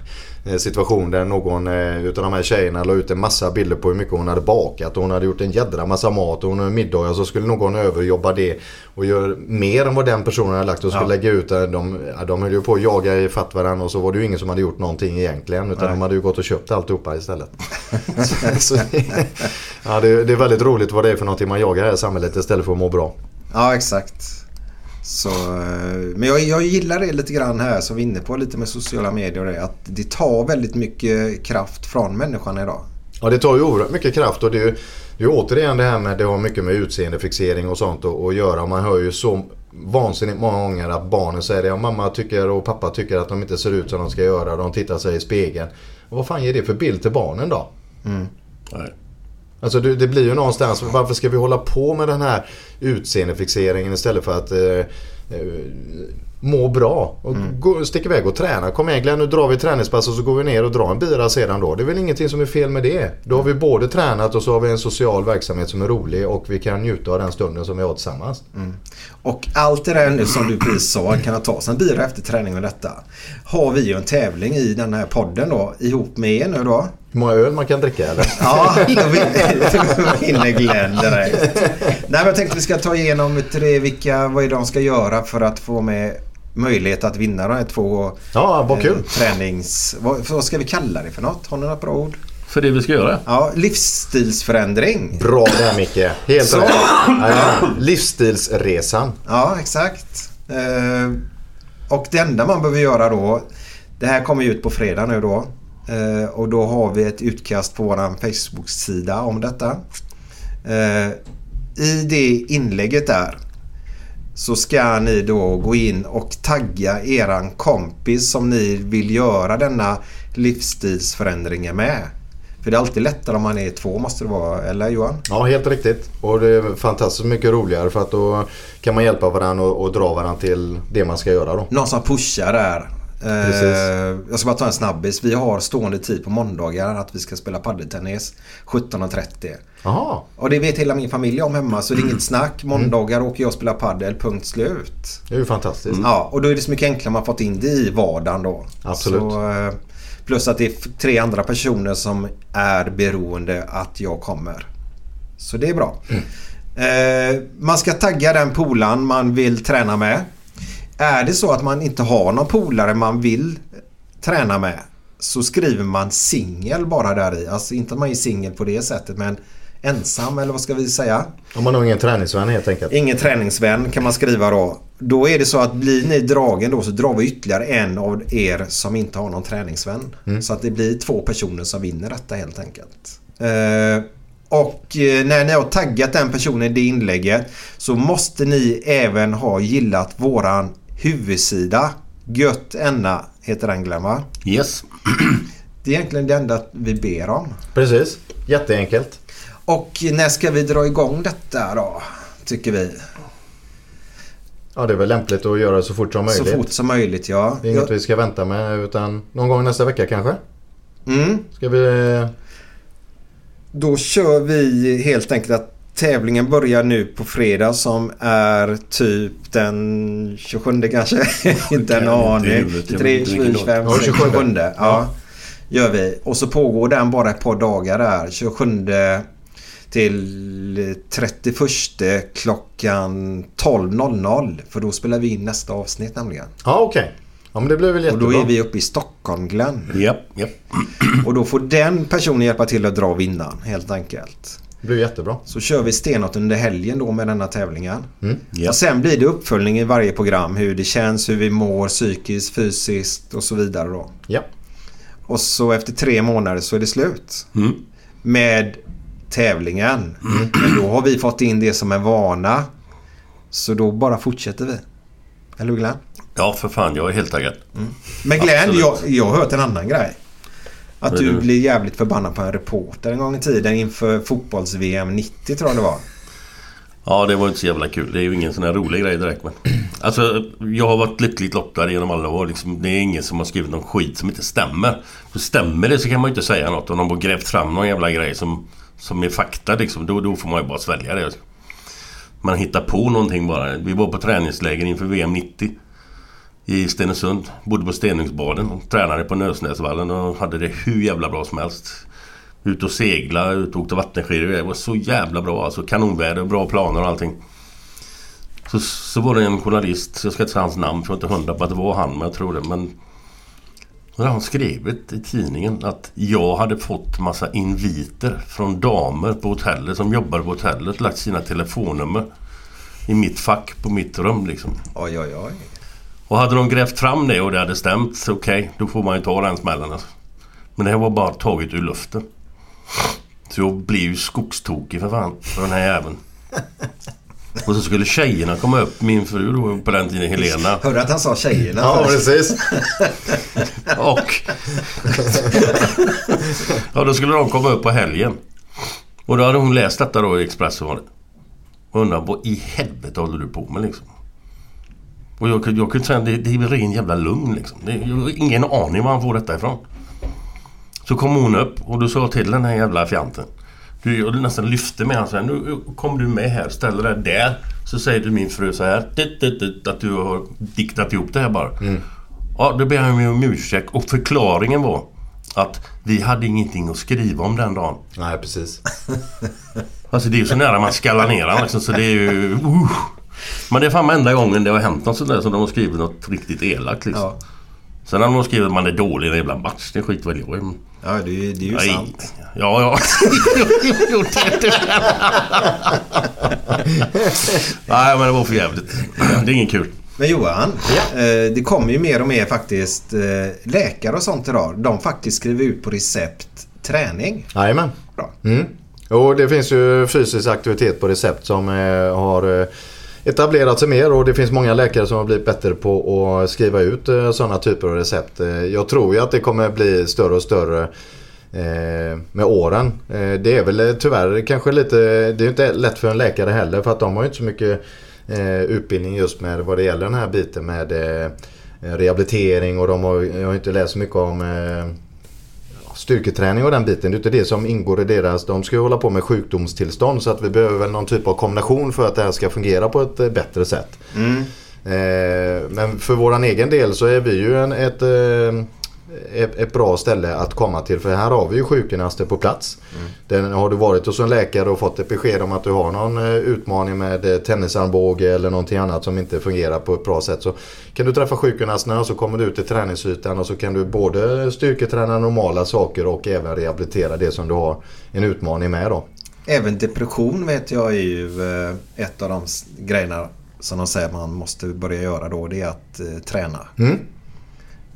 eh, situation där någon eh, utav de här tjejerna la ut en massa bilder på hur mycket hon hade bakat. Och hon hade gjort en jädra massa mat och hon hade middagar så skulle någon överjobba det och göra mer än vad den personen hade lagt och skulle Ja. lägga ut det. De, de höll ju på att jaga i fatt varandra och så var det ju ingen som hade gjort någonting egentligen. Utan Nej. de hade ju gått och köpt alltihopa istället. så, så, ja, det, det är väldigt roligt vad det är för någonting man jagar här i samhället istället för att må bra. Ja, exakt. Så, eh, men jag, jag gillar det lite grann här som vi är inne på lite med sociala medier. det, Att det tar väldigt mycket kraft från människan idag. Ja det tar ju oerhört mycket kraft och det är ju, det är ju återigen det här med det har mycket med utseendefixering och sånt att, göra. Man hör ju så vansinnigt många gånger att barnen säger det. Ja, mamma tycker och pappa tycker att de inte ser ut som de ska göra. De tittar sig i spegeln. Och vad fan ger det för bild till barnen då? nej. Alltså det, det blir ju någonstans, varför ska vi hålla på med den här utseendefixeringen istället för att eh, eh, må bra? Och gå, stick iväg och träna. Kom igen Glenn, nu drar vi träningspass och så går vi ner och drar en bira sedan då. Det är väl ingenting som är fel med det. Då har vi både tränat och så har vi en social verksamhet som är rolig och vi kan njuta av den stunden som vi har tillsammans. Och allt det där nu som du precis sa kan ta sig en bira efter träning med detta. Har vi ju en tävling i den här podden då ihop med er nu då. Hur många öl man kan dricka eller? Ja, vin- vinner Glenn direkt. Nej, men jag tänkte vi ska ta igenom tre, vilka, vad är de ska göra för att få med möjlighet att vinna de här två Ja, vad kul. eh, tränings... Vad, vad ska vi kalla det för något? Har ni något bra ord? För det vi ska göra. Ja, livsstilsförändring. Bra där Micke. Helt rätt. Ja, livsstilsresan. Ja, exakt. Eh, och det enda man behöver göra då. Det här kommer ju ut på fredag nu då. Eh, och då har vi ett utkast på vår Facebook-sida om detta. Eh, I det inlägget där så ska ni då gå in och tagga eran kompis som ni vill göra denna livsstilsförändringen med. För det är alltid lättare om man är två måste det vara, eller Johan? Ja, helt riktigt. Och det är fantastiskt mycket roligare för att då kan man hjälpa varandra och, och dra varandra till det man ska göra då. Någon som pushar där. Eh, Precis. jag ska bara ta en snabbis. Vi har stående tid på måndagar att vi ska spela paddeltennis 17.30. Jaha. Och det vet hela min familj om hemma så det är inget snack. Måndagar åker jag och spelar paddel, punkt slut. Det är ju fantastiskt. Ja, och då är det så mycket enklare man fått in det i vardagen då. Absolut. Så, eh, plus att det är tre andra personer som är beroende att jag kommer. Så det är bra. Eh, man ska tagga den polan man vill träna med. Är det så att man inte har någon polare man vill träna med så skriver man singel bara där i. Alltså inte att man är singel på det sättet men ensam eller vad ska vi säga? Om man har ingen träningsvän helt enkelt. Ingen träningsvän kan man skriva då. Då är det så att blir ni dragen då så drar vi ytterligare en av er som inte har någon träningsvän. Så att det blir två personer som vinner detta helt enkelt. Eh, och eh, när ni har taggat den personen i det inlägget så måste ni även ha gillat våran huvudsida. Gött Enna heter den va? Yes. Det är egentligen det enda vi ber om. Precis. Jätteenkelt. Och när ska vi dra igång detta då? Tycker vi. Ja, det är väl lämpligt att göra det så fort som möjligt. Så fort som möjligt, ja. Det är inget vi ska vänta med utan någon gång nästa vecka kanske. Mm. Ska vi... Då kör vi helt enkelt att tävlingen börjar nu på fredag som är typ den 27 kanske. inte en aning. 23, 24, 25, 26, 27. Ja. Gör vi. Och så pågår den bara ett par dagar där. 27 till 31 klockan 12.00. För då spelar vi in nästa avsnitt nämligen. Ja, okej. Okay. Ja, men det blir väl jättebra. Och då är vi uppe i Stockholm, Glenn. Japp, japp. Och då får den personen hjälpa till att dra vinnaren, helt enkelt. Det blir jättebra. Så kör vi stenhårt under helgen då med denna tävlingen. Mm. Japp. Och sen blir det uppföljning i varje program. Hur det känns, hur vi mår psykiskt, fysiskt och så vidare då. Ja. Och så efter tre månader så är det slut. Mm. Med tävlingen. Men då har vi fått in det som en vana. Så då bara fortsätter vi. Eller hur Glenn? Ja, för fan. Jag är helt taggad. Men Glenn, Absolut. jag, jag har hört en annan grej. Att du blir jävligt förbannad på en reporter en gång i tiden inför fotbolls-VM 90 tror jag det var. Ja, det var inte så jävla kul. Det är ju ingen sån här rolig grej direkt. Men... Alltså, jag har varit lyckligt lottad genom alla år. Liksom, det är ingen som har skrivit någon skit som inte stämmer. Så stämmer det så kan man ju inte säga något. Om de har grävt fram någon jävla grej som, som är fakta liksom. Då, då får man ju bara svälja det. Man hittar på någonting bara. Vi var på träningsläger inför VM 90. I Stenungsund. Bodde på Stenungsbaden. och Tränade på Nösnäsvallen och hade det hur jävla bra som helst. Ut och segla, ut och åkte vattenskidor. Det var så jävla bra. Alltså kanonväder, bra planer och allting. Så, så var det en journalist, jag ska inte säga hans namn för jag är inte hundra på att det var han, men jag tror det. Men då hade han skrivit i tidningen att jag hade fått massa inviter från damer på hotellet som jobbade på hotellet. Lagt sina telefonnummer i mitt fack på mitt rum liksom. Oj, oj, oj. Och hade de grävt fram det och det hade stämt, så okej, då får man ju ta den smällen. Alltså. Men det här var bara taget ur luften. Så jag blev ju skogstokig för fan, för den här jäveln. Och så skulle tjejerna komma upp, min fru då på den tiden, Helena. Hörde du att han sa tjejerna? Ja, precis. Och... ja, då skulle de komma upp på helgen. Och då hade hon läst detta då i Expressen var det. Och undrade vad i helvete håller du på med liksom? Och jag, kunde- jag kunde säga det, det är ren jävla lugn liksom. Det, jag har ingen aning var han får detta ifrån. Så kom hon upp och då sa jag till den här jävla fjanten. Du, jag nästan lyfte med honom så här. Nu kommer du med här, ställer dig där. Så säger du min fru så här. dit, dit, dit, Att du har diktat ihop det här bara. Ja, då ber han mig om ursäkt och förklaringen var att vi hade ingenting att skriva om den dagen. Nej, precis. Alltså det är ju så nära man skallar ner han liksom, så det är ju... Uh. Men det är fan enda gången det har hänt något sånt där som de har skrivit något riktigt elakt liksom. Ja, Sen har de skrivit att man är dålig i en jävla match. Det skiter väl jag i. ja det, är, det är ju Nej. sant. Ja, ja. Jo, det- det- Nej, men det var för jävligt. Det är ingen kul. Men Johan, eh, det kommer ju mer och mer faktiskt eh, läkare och sånt idag. De faktiskt skriver ut på recept träning. Jajamän. Bra. Mm. Och det finns ju fysisk aktivitet på recept som eh, har eh, etablerat sig mer och det finns många läkare som har blivit bättre på att skriva ut eh, sådana typer av recept. Eh, jag tror ju att det kommer bli större och större eh, med åren. Det är väl tyvärr kanske lite, det är ju inte lätt för en läkare heller för att de har ju inte så mycket utbildning just med vad det gäller den här biten med rehabilitering och de har, jag har inte läst så mycket om styrketräning och den biten. Det är inte det som ingår i deras... De ska ju hålla på med sjukdomstillstånd så att vi behöver väl någon typ av kombination för att det här ska fungera på ett eh, bättre sätt. Eh, men för våran egen del så är vi ju en, ett, eh, ett, bra ställe att komma till. För här har vi ju sjukgymnaster på plats. Den, har du varit hos en läkare och fått ett besked om att du har någon eh, utmaning med eh, tennisarmbåge eller någonting annat som inte fungerar på ett bra sätt. Så kan du träffa sjukgymnasterna och så kommer du ut till träningsytan och så kan du både styrketräna normala saker och även rehabilitera det som du har en utmaning med då. Även depression vet jag är ju eh, ett av de grejerna som de säger man måste börja göra då. Det är att träna. Mm.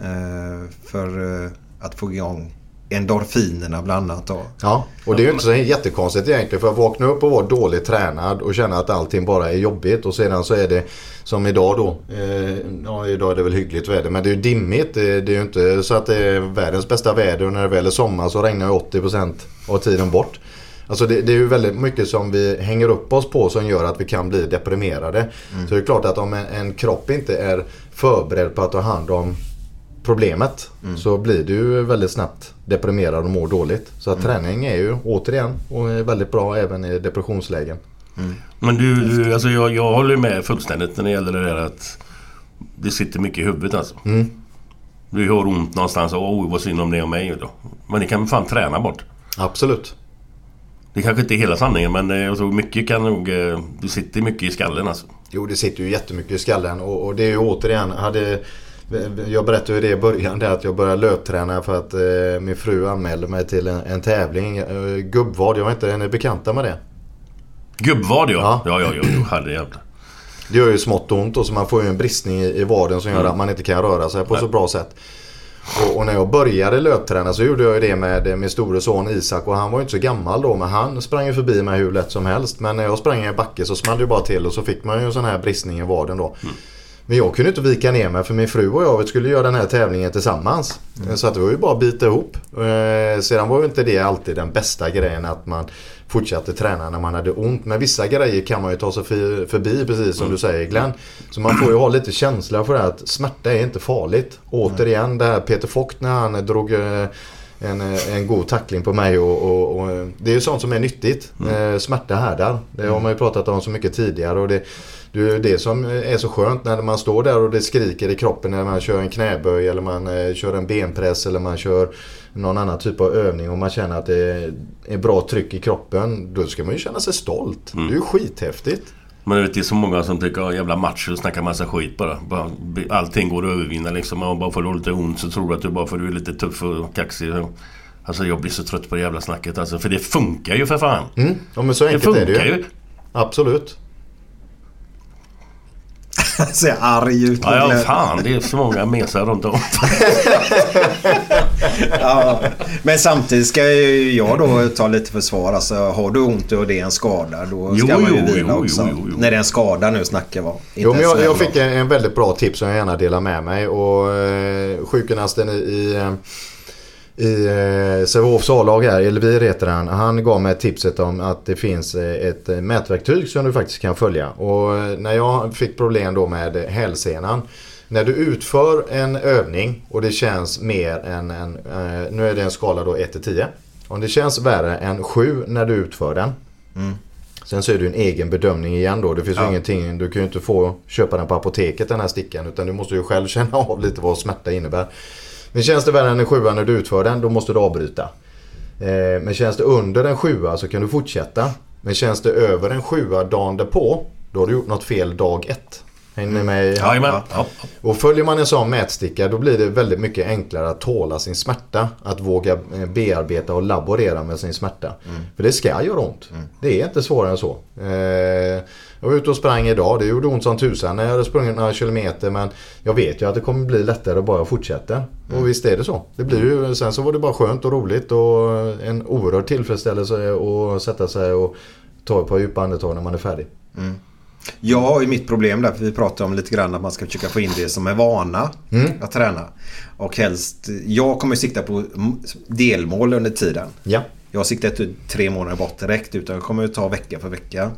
Eh, för eh, att få igång endorfinerna bland annat. Då. Ja, och det är ju inte så jättekonstigt egentligen för att vakna upp och vara dåligt tränad och känna att allting bara är jobbigt och sedan så är det som idag då. Eh, ja, idag är det väl hyggligt väder men det är ju dimmigt. Det, det är ju inte så att det är världens bästa väder och när det väl är sommar så regnar ju 80% av tiden bort. Alltså det, det, är ju väldigt mycket som vi hänger upp oss på som gör att vi kan bli deprimerade. Mm. Så det är klart att om en, en kropp inte är förberedd på att ta hand om problemet mm. så blir du väldigt snabbt deprimerad och mår dåligt. Så att mm. träning är ju återigen och är väldigt bra även i depressionslägen. Mm. Men du, du alltså jag, jag håller med fullständigt när det gäller det där att det sitter mycket i huvudet alltså. Mm. Du har ont någonstans och oj vad synd om det är om mig då. Men det kan man fan träna bort. Absolut. Det kanske inte är hela sanningen men eh, jag tror mycket kan nog... Eh, det sitter mycket i skallen alltså. Jo det sitter ju jättemycket i skallen och, och det är ju återigen... Hade, jag berättade ju det i början där att jag började löpträna för att eh, min fru anmälde mig till en, en tävling. Eh, gubbvad, jag vet inte, är ni bekanta med det? Gubbvad ja. Ja, ja, ja, ja herrejävlar. Det gör ju smått ont och så man får ju en bristning i, i vaden som gör mm. att man inte kan röra sig på Nej. så bra sätt. Och, och, när jag började löpträna så gjorde jag ju det med min store son Isak och han var ju inte så gammal då men han sprang ju förbi mig hur lätt som helst. Men när jag sprang i en backe så small det ju bara till och så fick man ju en sån här bristning i vaden då. Mm. Men jag kunde inte vika ner mig för min fru och jag skulle göra den här tävlingen tillsammans. Mm. Så att det var ju bara att bita ihop. Eh, sedan var ju inte det alltid den bästa grejen att man fortsatte träna när man hade ont. Men vissa grejer kan man ju ta sig förbi precis som mm. du säger Glenn. Så man får ju ha lite känsla för det att smärta är inte farligt. Återigen det här Peter Fock när han drog eh, en, en god tackling på mig och, och, och det är ju sånt som är nyttigt. Mm. Eh, smärta härdar. Det har man ju pratat om så mycket tidigare. Och det, det är det som är så skönt när man står där och det skriker i kroppen när man kör en knäböj eller man eh, kör en benpress eller man kör någon annan typ av övning och man känner att det är bra tryck i kroppen. Då ska man ju känna sig stolt. Mm. Det är ju skithäftigt. Men det är så många som tycker att jävla matcher och snackar massa skit bara. bara. Allting går att övervinna liksom. Och bara för att du har lite ont så tror du att du bara för att du är lite tuff och kaxig. Alltså jag blir så trött på det jävla snacket alltså. För det funkar ju för fan. Mm. Ja men så enkelt det är det ju. ju. Absolut. Ser arg ut. Ja, ja, fan. Det är så många mesar runt om. ja, men samtidigt ska jag då ta lite försvar. Alltså, har du ont och det är en skada då ska jo, man ju jo, vila jo, också. Jo, När det är en skada nu snackar vi Jo, men jag, jag fick en, en, väldigt bra tips som jag gärna delar med mig. Och eh, sjukgymnasten i, i eh, i eh, Sävehofs A-lag här, Elvir heter han. Han gav mig tipset om att det finns eh, ett eh, mätverktyg som du faktiskt kan följa. Och eh, när jag fick problem då med hälsenan. När du utför en övning och det känns mer än en, eh, nu är det en skala då 1 till 10. Om det känns värre än 7 när du utför den. Mm. Sen så är det en egen bedömning igen då. Det finns ja. ju ingenting, du kan ju inte få köpa den på apoteket den här stickan. Utan du måste ju själv känna av lite vad smärta innebär. Men känns det värre än en sjua när du utför den, då måste du avbryta. Eh, men känns det under en sjua så kan du fortsätta. Men känns det över en sjua dagen därpå, då har du gjort något fel dag ett. Hänger ni med? Ja, ja. Och följer man en sån mätsticka då blir det väldigt mycket enklare att tåla sin smärta. Att våga eh, bearbeta och laborera med sin smärta. Mm. För det ska göra ont. Mm. Det är inte svårare än så. Eh, jag var ute och sprang idag. Det gjorde ont som tusan när jag hade sprungit några kilometer. Men jag vet ju att det kommer bli lättare bara jag fortsätter. Mm. Och visst är det så. Det blir ju, sen så var det bara skönt och roligt och en oerhörd tillfredsställelse att sätta sig och ta ett par djupa andetag när man är färdig. Mm. Jag har ju mitt problem där, för vi pratade om lite grann att man ska försöka få in det som är vana mm. att träna. Och helst, jag kommer sikta på delmål under tiden. Ja. Jag siktar inte tre månader bort direkt utan jag kommer ta vecka för vecka.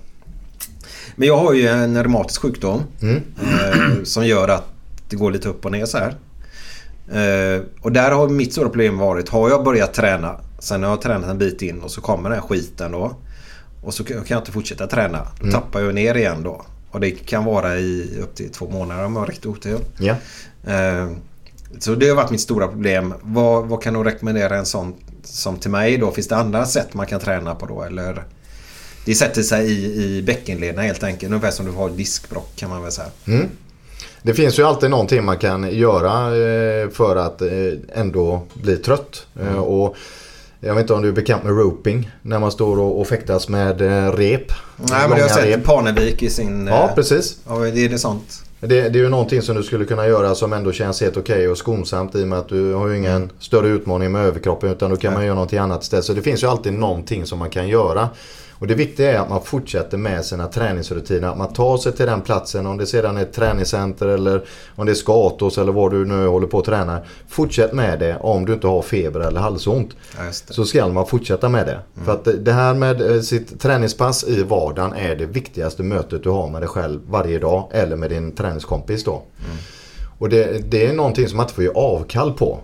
Men jag har ju en reumatisk sjukdom mm. eh, som gör att det går lite upp och ner så här. Eh, och där har mitt stora problem varit, har jag börjat träna, sen har jag tränat en bit in och så kommer den här skiten då. Och så kan jag inte fortsätta träna. Då mm. tappar jag ner igen då. Och det kan vara i upp till två månader om jag har riktigt otur. Ja. Eh, så det har varit mitt stora problem. Vad, vad kan du rekommendera en sån som till mig då? Finns det andra sätt man kan träna på då? Eller? Det sätter sig i, i bäckenlederna helt enkelt. Ungefär som du har diskbrock kan man väl säga. Mm. Det finns ju alltid någonting man kan göra eh, för att eh, ändå bli trött. Mm. Och jag vet inte om du är bekant med roping. När man står och, och fäktas med rep. Nej men jag har sett rep. Parnevik i sin... Ja precis. Ja, det är det sånt. Det, det är ju någonting som du skulle kunna göra som ändå känns helt okej och skonsamt i och med att du har ju ingen större utmaning med överkroppen utan då kan man göra någonting annat istället. Så det finns ju alltid någonting som man kan göra. Och det viktiga är att man fortsätter med sina träningsrutiner. Att man tar sig till den platsen. Om det sedan är ett träningscenter eller om det är Skatos eller vad du nu håller på att träna. Fortsätt med det om du inte har feber eller halsont. Så ska man fortsätta med det. För att det här med eh, sitt träningspass i vardagen är det viktigaste mötet du har med dig själv varje dag. Eller med din träningskompis då. Och det, det är någonting som man inte får ge avkall på.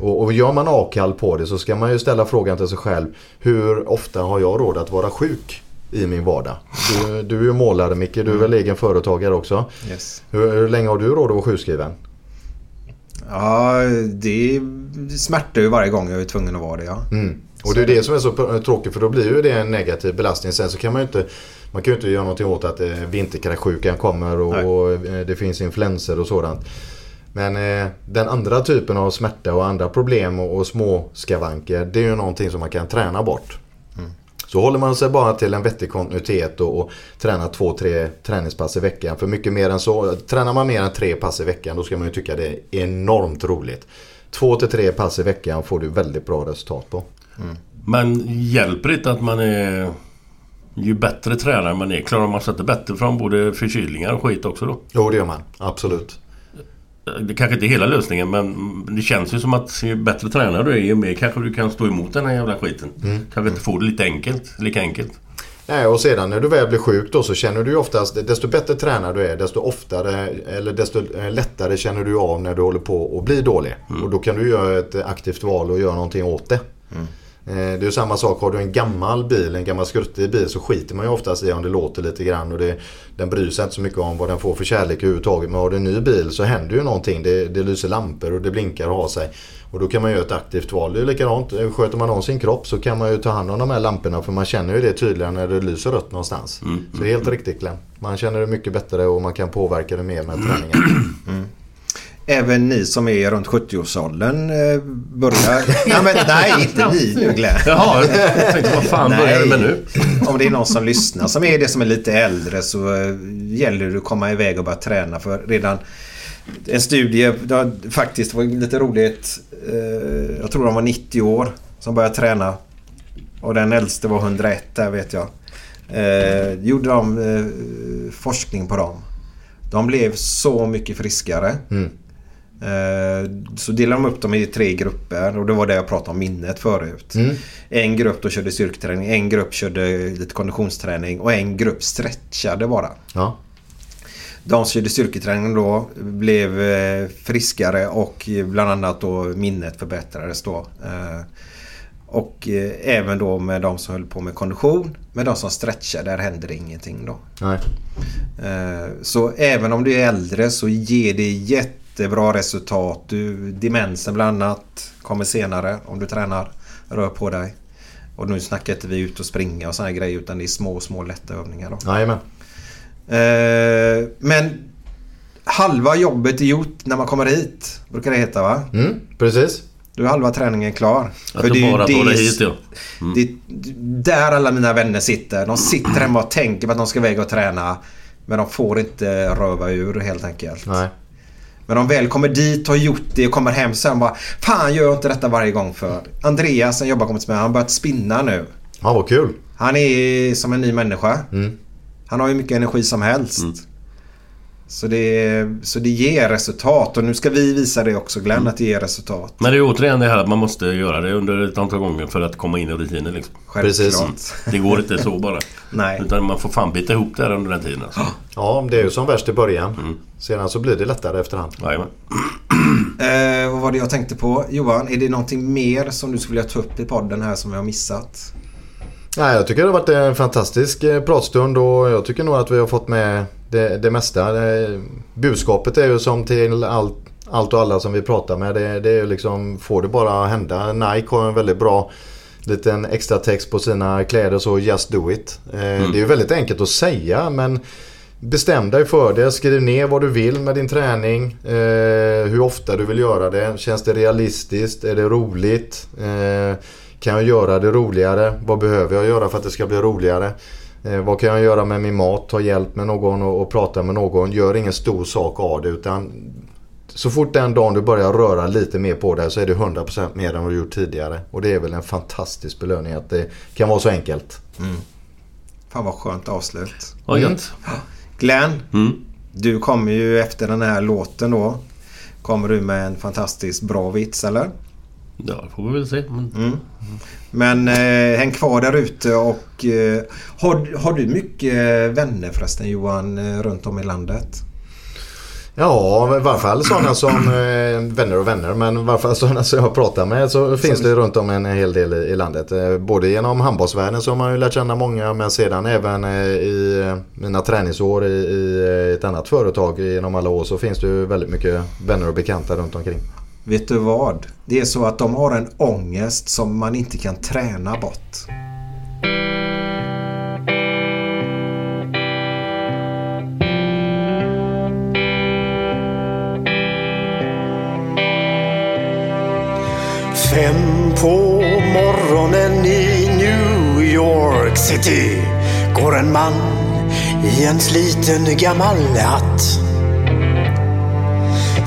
Och, och gör man avkall på det så ska man ju ställa frågan till sig själv. Hur ofta har jag råd att vara sjuk i min vardag? Du, du är ju målare Micke, du är väl egen företagare också. Yes. Hur, hur länge har du råd att vara sjukskriven? Ja, det smärtar ju varje gång jag är tvungen att vara det ja. Mm. Och det är det som är så tråkigt för då blir ju det en negativ belastning. Sen så kan man ju inte man kan inte göra någonting åt att eh, vinterkräksjukan kommer och, Nej. eh, det finns influenser och sådant. Men eh, den andra typen av smärta och andra problem och, och små skavanker det är ju någonting som man kan träna bort. Så håller man sig bara till en vettig kontinuitet och, och tränar två, tre träningspass i veckan. För mycket mer än så, tränar man mer än tre pass i veckan då ska man ju tycka det är enormt roligt. Två till tre pass i veckan får du väldigt bra resultat på. Men hjälper det inte att man är... Ju bättre tränare man är, klarar man sig inte bättre från både förkylningar och skit också då? Jo det gör man, absolut. Det kanske inte är hela lösningen men det känns ju som att ju bättre tränare du är ju mer kanske du kan stå emot den här jävla skiten. Kanske inte få det lite enkelt, lika enkelt. Nej, och sedan när du väl blir sjuk då så känner du ju oftast, desto bättre tränare du är, desto oftare eller desto lättare känner du av när du håller på att bli dålig. Och då kan du göra ett aktivt val och göra någonting åt det. Eh, Det är samma sak, har du en gammal bil, en gammal skruttig bil så skiter man ju oftast i om det låter lite grann och det, den bryr sig inte så mycket om vad den får för kärlek överhuvudtaget. Men har du en ny bil så händer ju någonting. Det, det lyser lampor och det blinkar och har sig. Och då kan man göra ett aktivt val. Det är likadant, Eh, sköter man om sin kropp så kan man ju ta hand om de här lamporna för man känner ju det tydligare när det lyser rött någonstans. Så det är helt riktigt Glenn. Man känner det mycket bättre och man kan påverka det mer med träningen. Även ni som är runt 70-årsåldern eh, börjar... ja, men, nej, inte ni nu Glenn. Jaha, jag tänkte vad fan börjar du med nu? Om det är någon som lyssnar som är det som är lite äldre så eh, gäller det att komma iväg och börja träna. För redan en studie, det faktiskt var lite roligt. Eh, jag tror de var 90 år som började träna. Och den äldste var 101 där vet jag. Eh, gjorde de eh, forskning på dem. De blev så mycket friskare. Mm. Eh, Så delade de upp dem i tre grupper och det var det jag pratade om minnet förut. Mm. En grupp då körde styrketräning, en grupp körde lite konditionsträning och en grupp stretchade bara. Ja. De som körde styrketräning då blev eh, friskare och bland annat då minnet förbättrades då. Eh, Och även då med de som höll på med kondition. Med de som stretchar, där händer ingenting då. Nej. Så även om du är äldre så ger det jättebra resultat. Du, demensen bland annat kommer senare om du tränar, rör på dig. Och nu snackar inte vi ut och springa och såna här grejer utan det är små, små lätta övningar då. Jajamän. Eh, Men halva jobbet är gjort när man kommer hit. Brukar det heta va? Mm, precis. Då är halva träningen klar. Att För du det är ju bara det- dig hit ja. det är där alla mina vänner sitter. De sitter hemma och tänker på att de ska iväg och träna. Men de får inte röva ur helt enkelt. Nej. Men de väl kommer dit, har gjort det och kommer hem sen bara Fan gör jag inte detta varje gång för? Andreas som jobbar kompis med han har börjat spinna nu. Ja, vad kul. Han är som en ny människa. Mm. Han har ju mycket energi som helst. Så, det, så det ger resultat och nu ska vi visa det också Glenn att det ger resultat. Men det är återigen det här att man måste göra det under ett antal gånger för att komma in i rutinen liksom. Precis. Det går inte så bara. Nej. Utan man får fan bita ihop det här under den tiden alltså. Ja, det är ju som värst i början. Mm. Sedan så blir det lättare efterhand. Jajamän. Eh, vad var det jag tänkte på? Johan, är det någonting mer som du skulle vilja ta upp i podden här som jag har missat? Nej, jag tycker det har varit en fantastisk eh, pratstund och jag tycker nog att vi har fått med det, det mesta. Det, budskapet är ju som till allt, allt och alla som vi pratar med. Det, det är ju liksom, får det bara hända. Nike har en väldigt bra liten extra text på sina kläder så just do it. Eh, Det är ju väldigt enkelt att säga men Bestäm dig för det. Skriv ner vad du vill med din träning. Eh, hur ofta du vill göra det. Känns det realistiskt? Är det roligt? Eh, kan jag göra det roligare? Vad behöver jag göra för att det ska bli roligare? Eh, vad kan jag göra med min mat? Ta hjälp med någon och, och prata med någon. Gör ingen stor sak av det utan så fort den dagen du börjar röra lite mer på det så är det 100% mer än vad du gjort tidigare. Och det är väl en fantastisk belöning att det kan vara så enkelt. Mm. Fan vad skönt avslut. Vad gött. Glenn, Mm. du kommer ju efter den här låten då. Kommer du med en fantastiskt bra vits eller? Ja, det får vi väl se. Men... Mm. Men eh, häng kvar där ute och eh, har, har du mycket vänner förresten Johan eh, runt om i landet? Ja, i varje fall sådana som eh, vänner och vänner. Men i varje fall sådana som jag pratar med så finns det runt om en hel del i, i landet. Eh, både genom handbollsvärlden så har man ju lärt känna många men sedan även eh, i eh, mina träningsår i, i eh, ett annat företag genom alla år så finns det ju väldigt mycket vänner och bekanta runt omkring. Vet du vad? Det är så att de har en ångest som man inte kan träna bort. Fem på morgonen i New York City går en man i en sliten gammal hatt.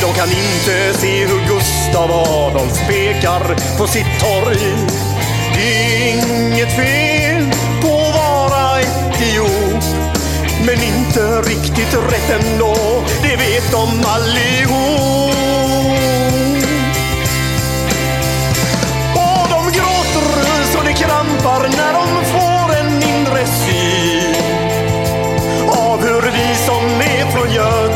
De kan inte se hur Gustav Adolf pekar på sitt torg. Det är inget fel på att vara etiop. Men inte riktigt rätt ändå, det vet de allihop. Och de gråter så det krampar när de får en inre syn av hur vi som är från Göteborg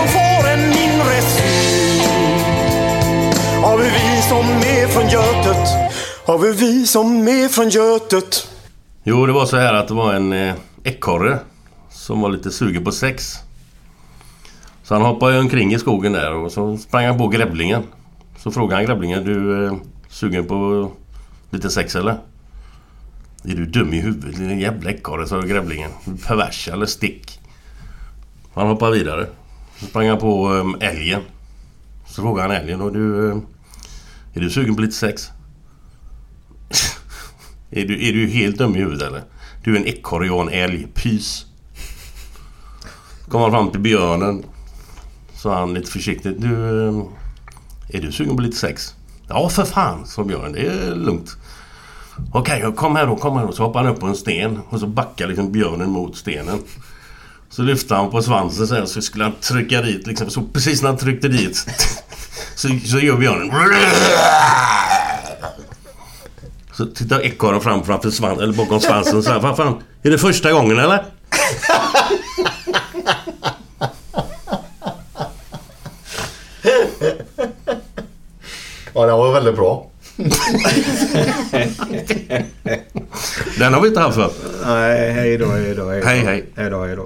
som är från Götet, Har vi vi som är från Götet Jo, det var så här att det var en eh, ekorre som var lite sugen på sex. Så han hoppade omkring i skogen där och så sprang han på grävlingen. Så frågade han grävlingen, du eh, sugen på lite sex eller? Är du dum i huvudet din jävla ekorre, sa grävlingen. Pervers eller stick. Han hoppade vidare. Så sprang han på eh, älgen. Så frågade han älgen, och du, eh, är du sugen på lite sex? Är du, är du helt dum i huvudet eller? Du är en ekorre, jag en älg. Pys. Kom han fram till björnen. Sa han lite försiktigt. Du... Ehm, är du sugen på lite sex? Ja för fan, sa björnen. Det är lugnt. Okej, kom här då, kom här då. Så hoppade han upp på en sten och så backade liksom björnen mot stenen. Så lyfte han på svansen så, här, så skulle han trycka dit liksom. Så precis när han tryckte dit så, så gör björnen. Så tittar ekorren fram framför svans, eller bakom svansen och Vad fan, är det första gången eller? Ja, det var väldigt bra. Den har vi inte haft för. Nej, hej då, hej då. Hej, hej. Hej då, hej då.